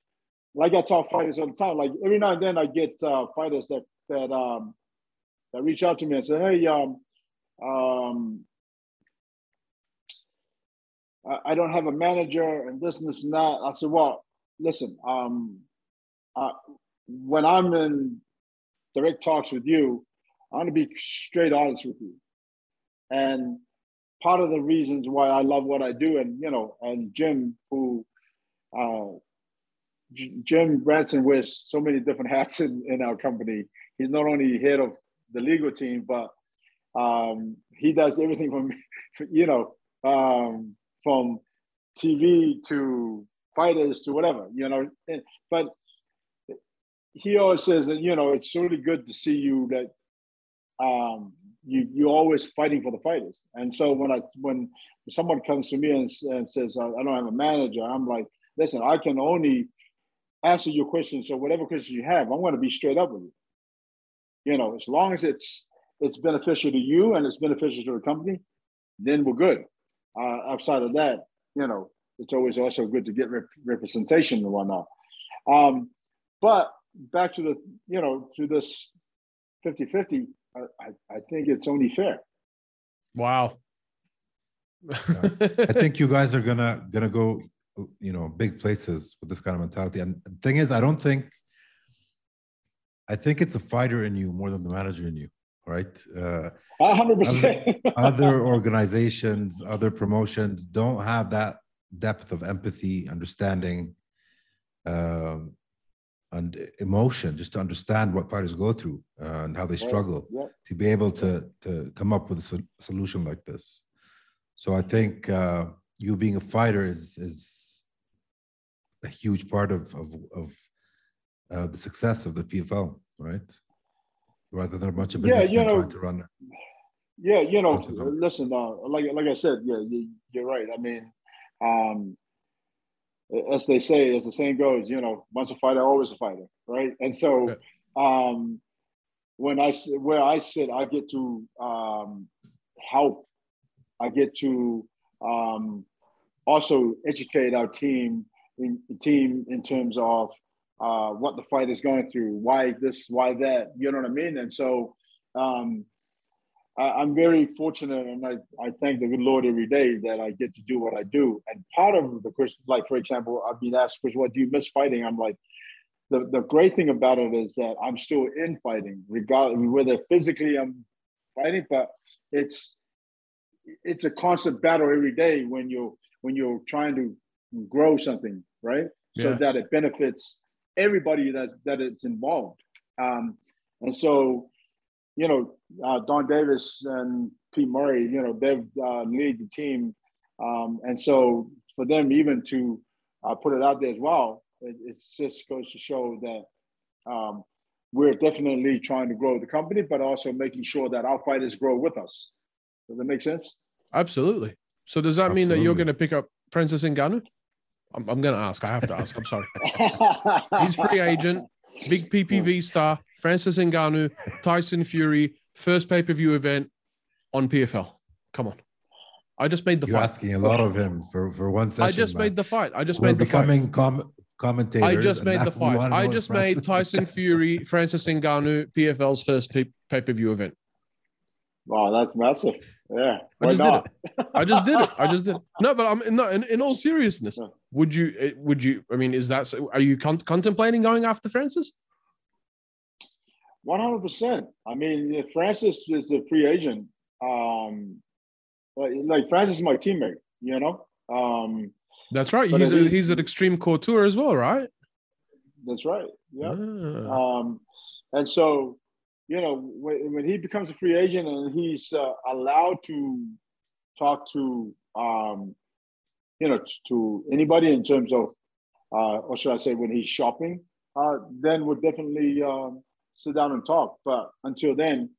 C: like I tell fighters all the time, like every now and then I get uh, fighters that that um, that reach out to me and say, "Hey, um, um, I, I don't have a manager and this and this and that." I said, "Well, listen, um, uh, when I'm in direct talks with you, I want to be straight honest with you. And part of the reasons why I love what I do, and you know, and Jim, who uh, J- Jim Branson wears so many different hats in, in our company. He's not only head of the legal team, but um, he does everything from, you know, um, from TV to fighters to whatever, you know. But he always says that you know it's really good to see you that um, you you're always fighting for the fighters. And so when I when someone comes to me and, and says I I don't have a manager, I'm like, listen, I can only answer your questions. So whatever questions you have, I'm going to be straight up with you. You know, as long as it's it's beneficial to you and it's beneficial to the company, then we're good. Uh, outside of that, you know, it's always also good to get rep- representation and whatnot. Um, but back to the, you know, to this 50 50, I, I, I think it's only fair.
B: Wow.
D: I think you guys are gonna gonna go, you know, big places with this kind of mentality. And the thing is, I don't think. I think it's the fighter in you more than the manager in you, right? Uh,
C: A hundred percent.
D: other organizations, other promotions don't have that depth of empathy, understanding, um, and emotion, just to understand what fighters go through and how they struggle
C: Yeah.
D: to be able to to come up with a sol- solution like this. So I think uh, you being a fighter is is a huge part of of, of uh, the success of the PFL, right? Rather than a bunch of
C: Yeah, you know,
D: trying to run.
C: Yeah, you know,
D: Bunch of them.
C: listen, uh, like like I said, yeah, you, you're right. I mean, um, as they say, as the saying goes, you know, once a fighter, always a fighter, right? And so, um, when I where I sit, I get to um, help. I get to um, also educate our team in team in terms of uh, what the fight is going through, why this, why that. You know what I mean? And so um, I, I'm very fortunate, and I, I thank the good Lord every day that I get to do what I do. And part of the question, like for example, I've been asked, "Chris, what do you miss fighting?" I'm like, the, the great thing about it is that I'm still in fighting, regardless whether physically I'm fighting, but it's it's a constant battle every day when you're when you're trying to grow something, right? So that it benefits everybody that that it's involved. Um, and so, you know, uh, Donn Davis and Pete Murray, you know, they've uh, lead the team, um, and so for them even to uh, put it out there as well, it it just goes to show that um, we're definitely trying to grow the company, but also making sure that our fighters grow with us. Does that make sense?
B: Absolutely. So does that mean that you're going to pick up Francis Ngannou? I'm, I'm going to ask. I have to ask. I'm sorry. He's free agent, big PPV star. Francis Ngannou, Tyson Fury, first pay per view event on PFL. Come on. I just made the
D: You're
B: fight.
D: asking a lot of him for, for one session.
B: I just
D: man.
B: made the fight. I just
D: We're
B: made the fight.
D: com- commentators.
B: I just made the fight. I just
D: if
B: made
D: Francis-
B: Tyson Fury, Francis Ngannou, PFL's first pay per view event.
C: wow, that's massive. Yeah.
B: I
C: Why
B: just did it. I just did it. I just did it. No, but I'm no. In, in all seriousness, would you? eh, Would you? I mean, is that? Are you con- contemplating going after Francis?
C: One hundred percent. I mean, if Francis is a free agent. Um, like, like Francis is my teammate. You know. Um,
B: That's right. He's a, he's at Extreme Couture as well, right?
C: that's right. Yeah.
B: Ah.
C: Um, and so, you know, when, when he becomes a free agent and he's uh, allowed to talk to, um, you know, to anybody in terms of, uh, or should I say, when he's shopping, uh, then we'll definitely um, sit down and talk. But until then,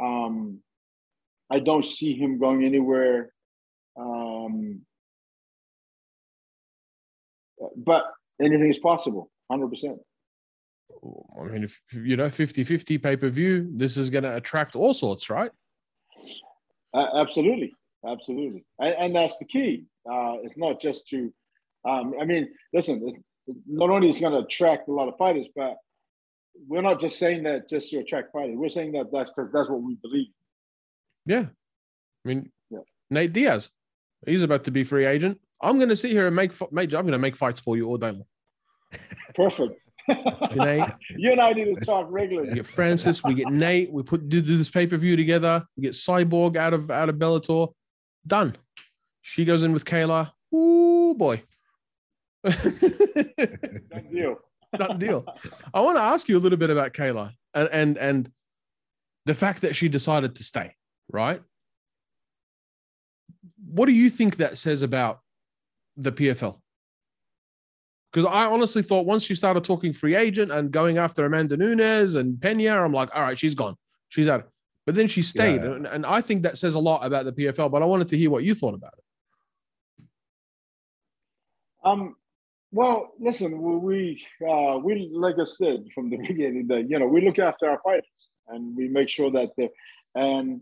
C: um, I don't see him going anywhere. Um, but anything is possible, hundred percent.
B: I mean, if you know, 50 50 pay per view, this is going to attract all sorts, right?
C: Uh, absolutely, absolutely, and, and that's the key. Uh, it's not just to, um, I mean, listen. Not only is it going to attract a lot of fighters, but we're not just saying that just to attract fighters. We're saying that that's because that's what we believe.
B: Yeah. I mean,
C: Yeah.
B: Nate Diaz, he's about to be free agent. I'm going to sit here and make, make I'm going to make fights for you all day long.
C: Perfect.
B: Nate,
C: you and I need to talk regularly.
B: we get Francis, we get Nate, we put do, do this pay per view together. We get Cyborg out of out of Bellator. Done. She goes in with Kayla. Ooh boy.
C: Done deal.
B: Done deal. I want to ask you a little bit about Kayla and and and the fact that she decided to stay. Right. What do you think that says about the PFL? Because I honestly thought once she started talking free agent and going after Amanda Nunes and Pena, I'm like, all right, she's gone. She's out. But then she stayed.
D: Yeah.
B: And, and I think that says a lot about the PFL, but I wanted to hear what you thought about it.
C: Um, well, listen, we we, uh, we like I said from the beginning that you know we look after our fighters and we make sure that the and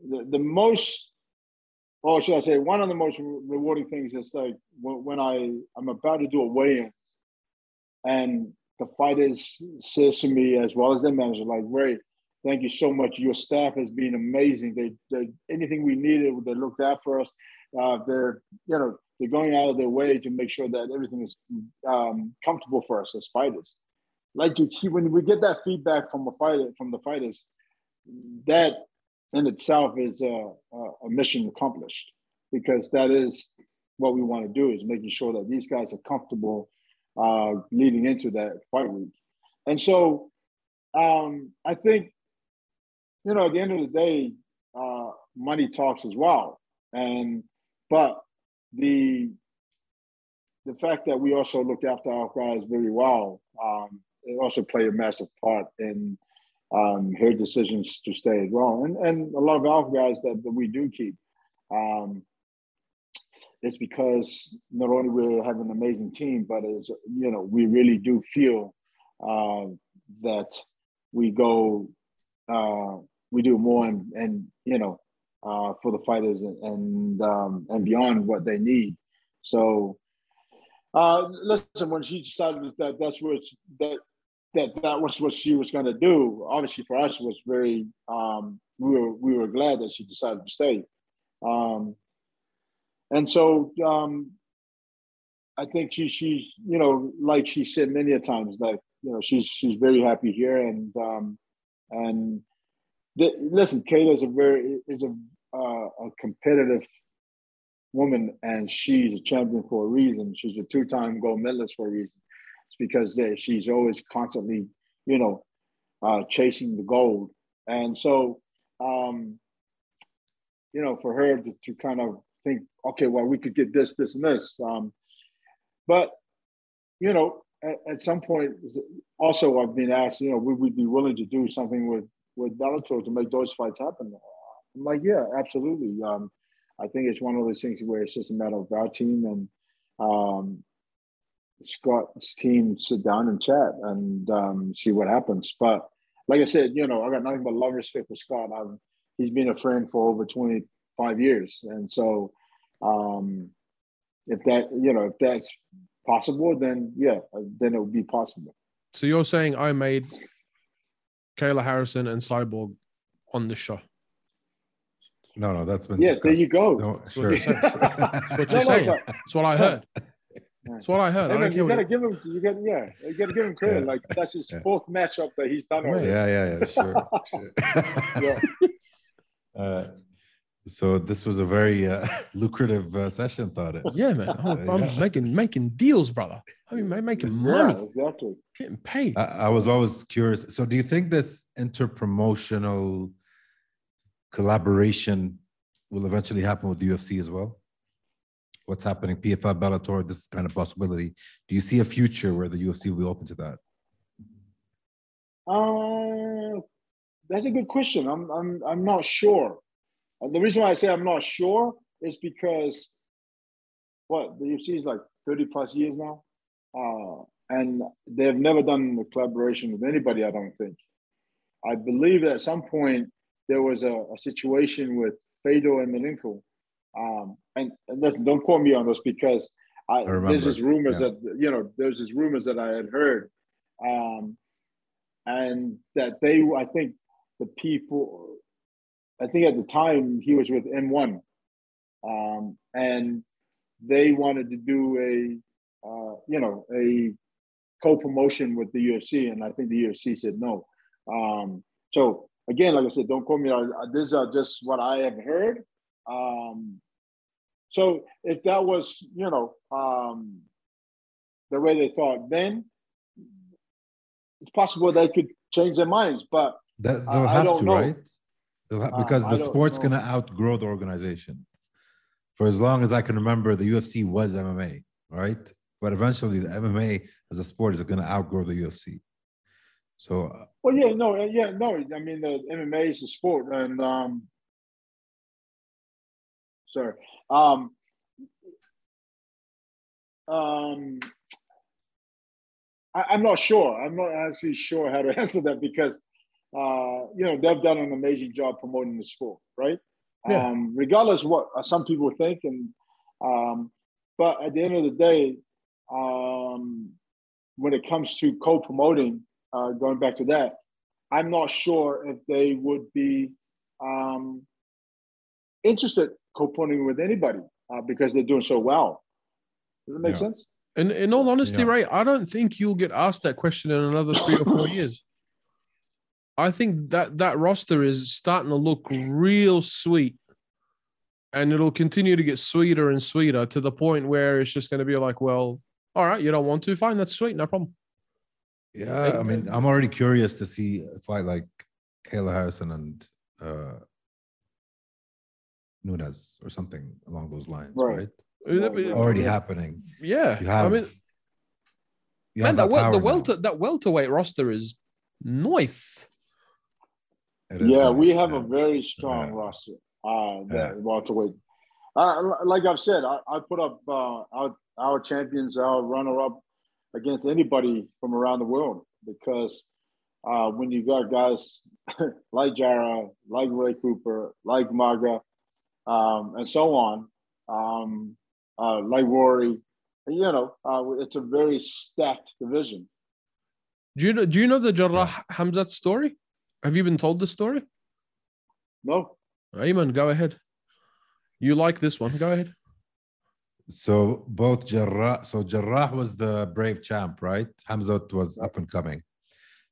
C: the, the most or should I say one of the most rewarding things is like when, when I I'm about to do a weigh-in and the fighters says to me as well as their manager like Ray thank you so much. Your staff has been amazing. They, they anything we needed they looked out for us. Uh, they're you know they're going out of their way to make sure that everything is um, comfortable for us as fighters. Like keep when we get that feedback from a fighter from the fighters, that in itself is a, a, a mission accomplished because that is what we want to do is making sure that these guys are comfortable uh, leading into that fight week. And so um, I think, you know, at the end of the day, uh, money talks as well. And but the the fact that we also look after our guys very well, um, it also played a massive part in um, her decisions to stay as well. And and a lot of our guys that, that we do keep, um, it's because not only we have an amazing team, but as you know, we really do feel uh, that we go uh, we do more and and you know uh, for the fighters and and, um, and beyond what they need. So uh, listen, when she decided that that's what that that that was what she was going to do, obviously for us was very um, we were we were glad that she decided to stay. Um, and so um, I think she she you know like she said many a times that you know she's she's very happy here and um, and the, listen, Kayla is a very is a uh, a competitive woman and she's a champion for a reason. She's a two time gold medalist for a reason. It's because she's always constantly you know uh, chasing the gold and so um, you know for her to, to kind of think, okay, well, we could get this, this, and this. Um, but you know, at, at, some point, also I've been asked, you know, would we be willing to do something with with Bellator to make those fights happen? Like, yeah, absolutely. Um, I think it's one of those things where it's just a matter of our team and um, Scott's team sit down and chat and um, see what happens. But like I said, you know, I got nothing but love and respect for Scott. I've, he's been a friend for over 20, five years. And so, um, if that, you know, if that's possible, then yeah, then it would be possible.
B: So you're saying I made Kayla Harrison and Cyborg on the show?
D: No, no, that's been.
C: Yeah, discussed. there you go.
D: No, sure.
B: That's what you're saying. That's what I heard. That's what I heard. Hey, I
C: man, you gotta give him. You got yeah. You gotta give him credit. Yeah. Like that's his yeah. fourth matchup that he's done already.
D: Yeah, yeah, yeah. Sure. sure. yeah. Uh, so this was a very uh, lucrative uh, session, thought it.
B: Yeah, man. I'm, I'm yeah. making making deals, brother. I mean, making money.
C: Yeah, exactly.
B: Getting paid.
D: I, I, was always curious. So, do you think this interpromotional collaboration will eventually happen with the UFC as well? What's happening? PFL, Bellator, this kind of possibility. Do you see a future where the UFC will be open to that?
C: Uh, that's a good question. I'm I'm I'm not sure. And the reason why I say I'm not sure is because what the UFC is like 30 plus years now. Uh, and they've never done a collaboration with anybody, I don't think. I believe that at some point there was a, a situation with Fedor and Emelianenko. Um, and, and listen, don't quote me on this because I, I there's just rumors yeah. that, you know, there's just rumors that I had heard. Um, and that they, I think the people, I think at the time he was with M1, um, and they wanted to do a, uh, you know, a co-promotion with the UFC, and I think the UFC said no. Um, so again, like I said, don't quote me. Uh, these are just what I have heard. Um, so if that was, you know, um, the way they thought then, it's possible they could change their minds. But
D: that, they'll have to, know. right? have, uh, because the sport's going to outgrow the organization. For as long as I can remember, the UFC was MMA, right? But eventually, the MMA as a sport is going to outgrow the UFC. So, uh,
C: well, yeah, no, yeah, no. I mean, the MMA is a sport, and um, sorry, um, um, I, I'm not sure. I'm not actually sure how to answer that because uh, you know, they've done an amazing job promoting the sport, right? Yeah. Um, regardless of what uh, some people think, and um, but at the end of the day, um, when it comes to co-promoting, uh, going back to that, I'm not sure if they would be um, interested co-promoting with anybody uh, because they're doing so well. Does that make yeah. sense?
B: And in all honesty, yeah. Ray, I don't think you'll get asked that question in another three or four years. I think that that roster is starting to look real sweet, and it'll continue to get sweeter and sweeter to the point where it's just going to be like, well, all right, you don't want to, fine, that's sweet, no problem.
D: Yeah, I mean, I'm already curious to see a fight like Kayla Harrison and uh, Nunes or something along those lines, right? right? Already happening.
B: Yeah, you have, I mean, man, that, that, the welter that welterweight roster is nice
C: yeah, nice. we have a very strong yeah. roster. Uh, that yeah. welterweight. Uh, like I've said, I, I put up uh, our our champions, our runner up against anybody from around the world because uh, when you got guys like Jarrah, like Ray Cooper, like Maga, um, and so on, um, uh, like Rory. You know, uh, it's a very stacked division.
B: Do you know? Do you know the Jarrah Khamzat story? Have you been told the story?
C: No,
B: Ayman, go ahead. You like this one? Go ahead.
D: So both Jarrah, so Jarrah was the brave champ, right? Khamzat was up and coming.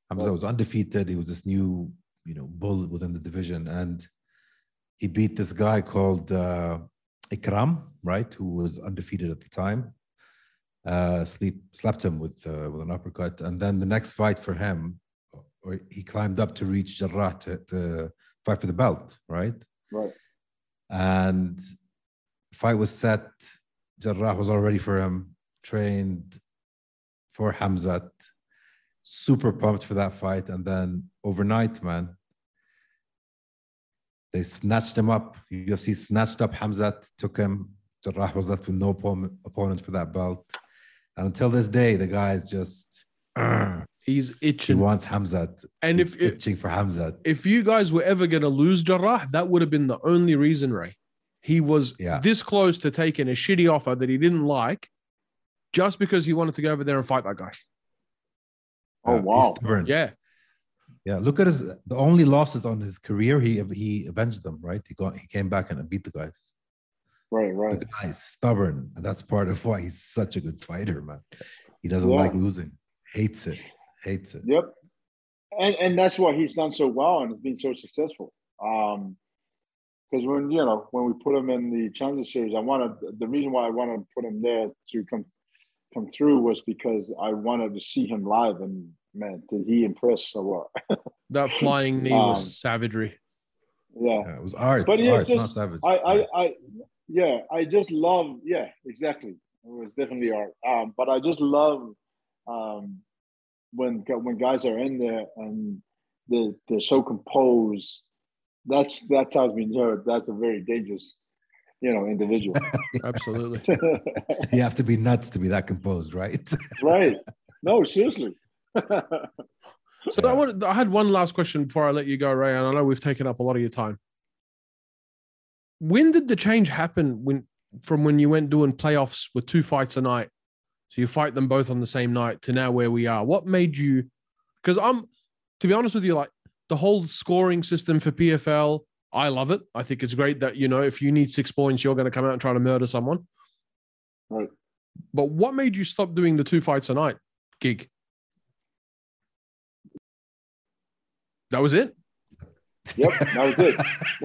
D: Hamza
C: Right.
D: was undefeated. He was this new, you know, bull within the division, and he beat this guy called uh, Ikram, right, who was undefeated at the time. Uh, sleep slapped him with uh, with an uppercut, and then the next fight for him, or he climbed up to reach Jarrah to, to fight for the belt, right?
C: right.
D: and fight was set. Jarrah was all ready for him, trained for Khamzat, super pumped for that fight. And then overnight, man, they snatched him up. UFC snatched up Khamzat, took him. Jarrah was left with no opponent for that belt. And until this day, the guy is just, "Argh."
B: He's itching.
D: he wants Khamzat.
B: And
D: He's
B: if if,
D: itching for Khamzat.
B: if you guys were ever going to lose Jarrah, that would have been the only reason, Ray. He was
D: Yeah.
B: this close to taking a shitty offer that he didn't like just because he wanted to go over there and fight that guy.
C: Oh,
D: Uh, he's
C: wow.
D: stubborn.
B: Yeah.
D: Yeah, look at his the only losses on his career. He he avenged them, right? He got he came back and beat the guys.
C: Right, right.
D: The guy is stubborn, and that's part of why he's such a good fighter, man. He doesn't
C: Yeah.
D: like losing, hates it, hates it.
C: Yep. And and that's why he's done so well and has been so successful. Um because when you know when we put him in the Challenger Series, I wanted the reason why I wanted to put him there to come come through was because I wanted to see him live and man, did he impress a lot.
B: That flying knee
C: Um,
B: was savagery.
C: yeah.
D: Yeah, it was art,
C: But yeah,
D: art, not
C: just-
D: savage.
C: I, I, I, yeah, I just love, yeah, exactly. It was definitely art. Um, but I just love um, when when guys are in there and they're, they're so composed. That's that tells me, you know, that's a very dangerous, you know, individual.
B: Absolutely.
D: you have to be nuts to be that composed, right?
C: right? No, seriously.
B: So I, wanted, I had one last question before I let you go, Ray, and I know we've taken up a lot of your time. When did the change happen when from when you went doing playoffs with two fights a night? So you fight them both on the same night to now where we are. What made you because I'm to be honest with you, like the whole scoring system for PFL, I love it. I think it's great that you know if you need six points, you're going to come out and try to murder someone.
C: Right.
B: But what made you stop doing the two fights a night gig? That was it.
C: Yep, that was it.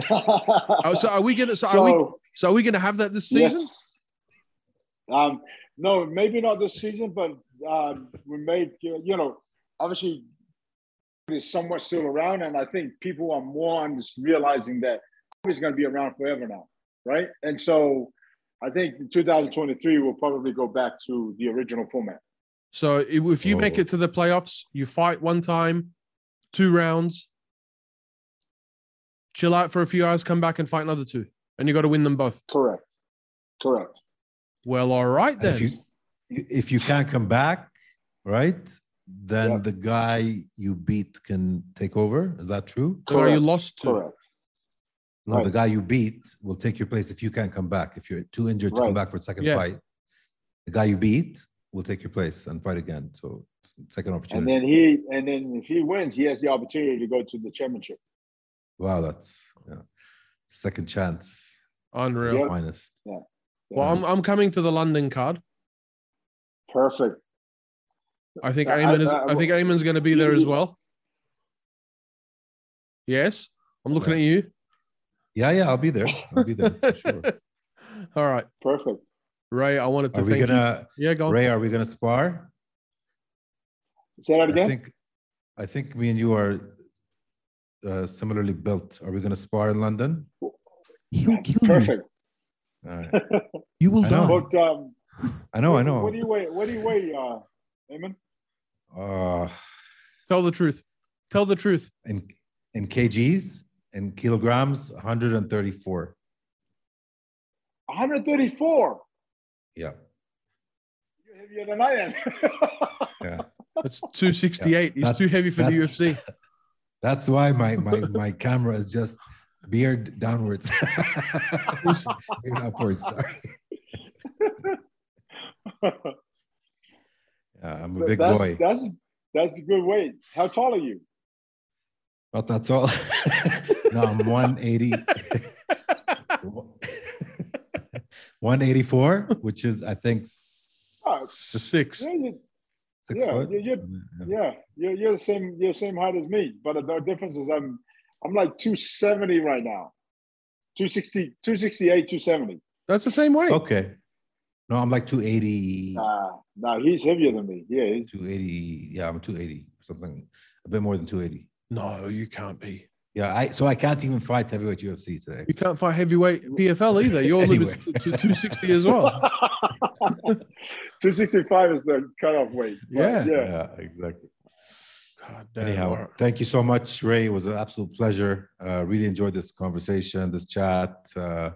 B: Oh, so are we gonna? So, are we?
C: so
B: So are we gonna have that this season?
C: Yes. Um, no, maybe not this season, but um, we made you know obviously is somewhat still around, and I think people are more on just realizing that he's going to be around forever now, right? And so I think in 2023 we'll probably go back to the original format.
B: So if if you make it to the playoffs, you fight one time, two rounds, chill out for a few hours, come back and fight another two, and you got to win them both.
C: Correct. Correct.
B: Well, all right then.
D: if you if you can't come back, right? Then
C: Yeah.
D: the guy you beat can take over. Is that true?
B: the guy you lost to.
C: Correct.
D: No, the guy you beat will take your place if you can't come back. If you're too injured to come back for a second
B: Yeah.
D: fight, the guy you beat will take your place and fight again. So second opportunity.
C: And
D: opportunity.
C: then he and then if he wins, he has the opportunity to go to the championship.
D: wow, that's yeah. second chance.
B: Unreal. finest.
C: Yeah.
D: Finest.
B: Well, I'm I'm coming to the London card.
C: Perfect.
B: I think
C: I-
B: Ayman is.
C: I-
B: I think Ayman's going to be there as well. Yes, I'm looking
D: Yeah.
B: at you.
D: Yeah, yeah, I'll be there. I'll be there for sure.
B: All right,
C: Perfect.
B: Ray. I wanted to
D: Are we gonna
B: you. Yeah, go on.
D: Ray, are we gonna spar?
C: Say that
D: I
C: again.
D: think I think me and you are uh, similarly built. Are we gonna spar in London?
E: He'll kill you.
C: Perfect.
D: All right.
E: You will
D: I know.
E: die.
C: But um,
D: I know, I
C: what-
D: know.
C: What do you weigh? What do you weigh, uh, Ayman?
D: Uh,
B: Tell the truth. Tell the truth.
D: in in kgs in kilograms, 134.
C: 134.
D: Yeah,
C: You're heavier than I am.
D: yeah.
B: That's 268. He's
D: That-
B: too heavy for the UFC.
D: That's why my my my camera is just beard downwards. beard upwards. Sorry. Yeah, I'm a big
C: that's,
D: boy.
C: That's that's the good weight. How tall are you?
D: Not that tall. no, I'm 180. 184, which is I think s-
C: Oh,
B: Six.
C: Yeah, you-
D: six
C: yeah,
D: foot.
C: you- you- yeah, you're, you're the same. You're the same height as me, but the difference is I'm I'm like 270 right now. 260, 268, 270.
B: That's the same weight.
D: Okay. No, I'm like 280.
C: Nah, nah, he's heavier than me. Yeah, he's,
D: 280. Yeah, I'm 280. Something a bit more than 280.
B: No, you can't be.
D: Yeah, I so I can't even fight heavyweight UFC today.
B: You can't fight heavyweight PFL either. You're
D: Anyway.
B: limited to, to 260 as well.
C: 265 is the cutoff weight. But
B: Yeah.
C: yeah.
D: exactly.
B: God damn.
D: Anyhow,
B: all right.
D: thank you so much, Ray. It was an absolute pleasure. Uh, really enjoyed this conversation, this chat. Uh,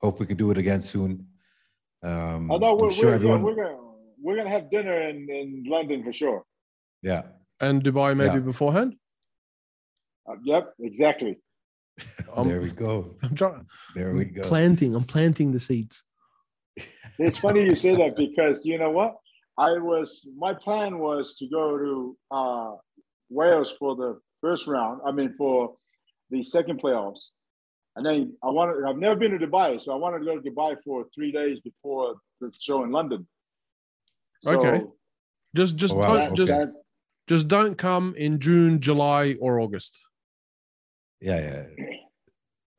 D: hope we could do it again soon. Um,
C: I know
D: I'm
C: we're,
D: sure
C: we're,
D: everyone.
C: we're gonna we're gonna have dinner in, in London for sure.
D: yeah,
B: And Dubai maybe
D: Yeah.
B: beforehand.
C: Uh, yep, exactly.
B: I'm,
D: there we go.
B: I'm trying.
D: There we go.
B: Planting. I'm planting the seeds.
C: It's funny you say that because you know what? I was my plan was to go to uh, Wales for the first round. I mean for the second playoffs, and then I wanted. I've never been to Dubai, so I wanted to go to Dubai for three days before the show in London. So
B: Okay. Just just
D: Oh, wow.
B: don't
C: that-
B: just
C: that-
B: just don't come in June, July, or August.
D: Yeah, yeah.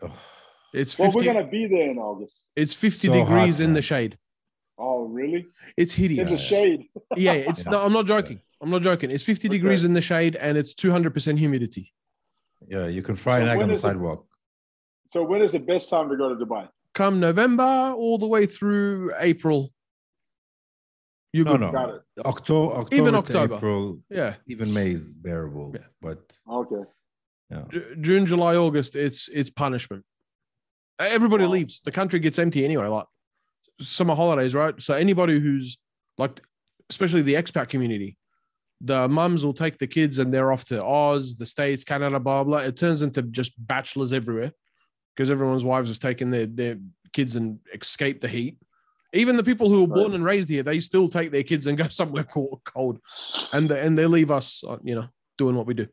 D: Oh,
B: It's
C: well, we're gonna be there in August.
B: it's 50
D: So
B: degrees
D: hot,
B: in the shade.
C: Oh, really?
B: It's hideous.
C: In
B: hideous.
C: the shade.
B: Yeah, it's
D: Yeah.
B: no, I'm not joking. I'm not joking. It's 50
C: Okay.
B: degrees in the shade and it's 200% humidity.
D: yeah, you can fry
C: So
D: an egg on the
C: is it-
D: sidewalk.
C: So when is the best time to go to Dubai?
B: Come November all the way through April. You
D: No, no.
C: Got it.
D: October, October
B: Even October.
D: April,
B: Yeah.
D: even May is bearable.
B: Yeah.
D: But
C: Okay.
B: Ju- June, July, August, it's it's punishment. Everybody
C: Wow.
B: leaves. The country gets empty anyway. Like summer holidays, right? So anybody who's like, especially the expat community, the mums will take the kids and they're off to Oz, the States, Canada, blah blah. It turns into just bachelors everywhere because everyone's wives have taken their their kids and escaped the heat. Even the people who were born and raised here, they still take their kids and go somewhere cold, cold and they, and they leave us, uh, you know, doing what we do.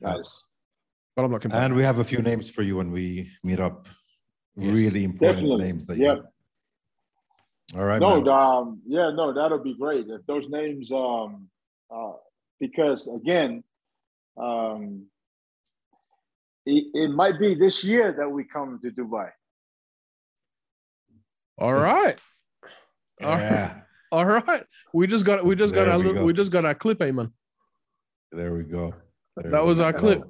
C: Nice.
B: But I'm not complaining.
D: and we have a few names for you when we meet up.
B: Yes.
D: Really important
C: Definitely.
D: names that
C: Yeah.
D: you. All right.
C: No, um, yeah, no, that'll be great if those names, um, uh, because again, um, it, it might be this year that we come to Dubai.
B: All
D: It's-
B: right. All right.
D: Yeah.
B: All right. We just got we just got
D: There
B: our
D: we
B: little,
D: go.
B: we just got our clip, man.
D: There we go. There
B: That
D: we
B: was
D: go.
B: our clip.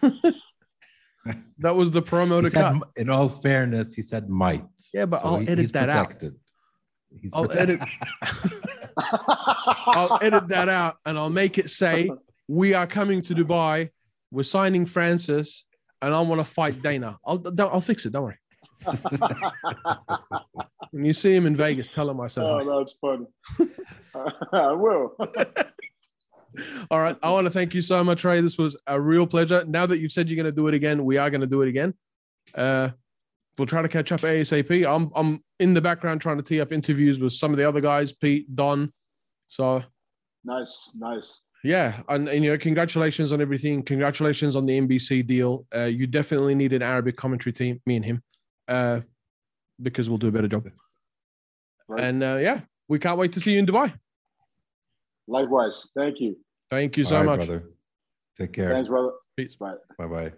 B: that was the promo
D: He
B: to
D: said,
B: cut.
D: in all fairness, he said might.
B: Yeah, but
D: So
B: I'll
D: he-
B: edit
D: he's
B: that out.
D: protected. He's
B: I'll
D: protected.
B: I'll edit that out and I'll make it say we are coming to Dubai. We're signing Francis, and I want to fight Dana. I'll I'll fix it. Donn't worry. When you see him in Vegas, tell him I said hi.
C: oh, that's funny. I will.
B: All right. I want to thank you so much, Ray. This was a real pleasure. Now that you've said you're going to do it again, we are going to do it again. Uh, we'll try to catch up ASAP. I'm I'm in the background trying to tee up interviews with some of the other guys, Pete, Don. So
C: nice, nice.
B: Yeah, and, and you know, congratulations on everything. Congratulations on the NBC deal. Uh, you definitely need an Arabic commentary team, me and him, uh, because we'll do a better job.
C: Right.
B: And uh, yeah, we can't wait to see you in Dubai.
C: Likewise. Thank you.
B: Thank you so
D: All right,
B: much.
D: brother. Take care.
C: Thanks, brother.
B: Peace.
C: Bye.
D: Bye bye.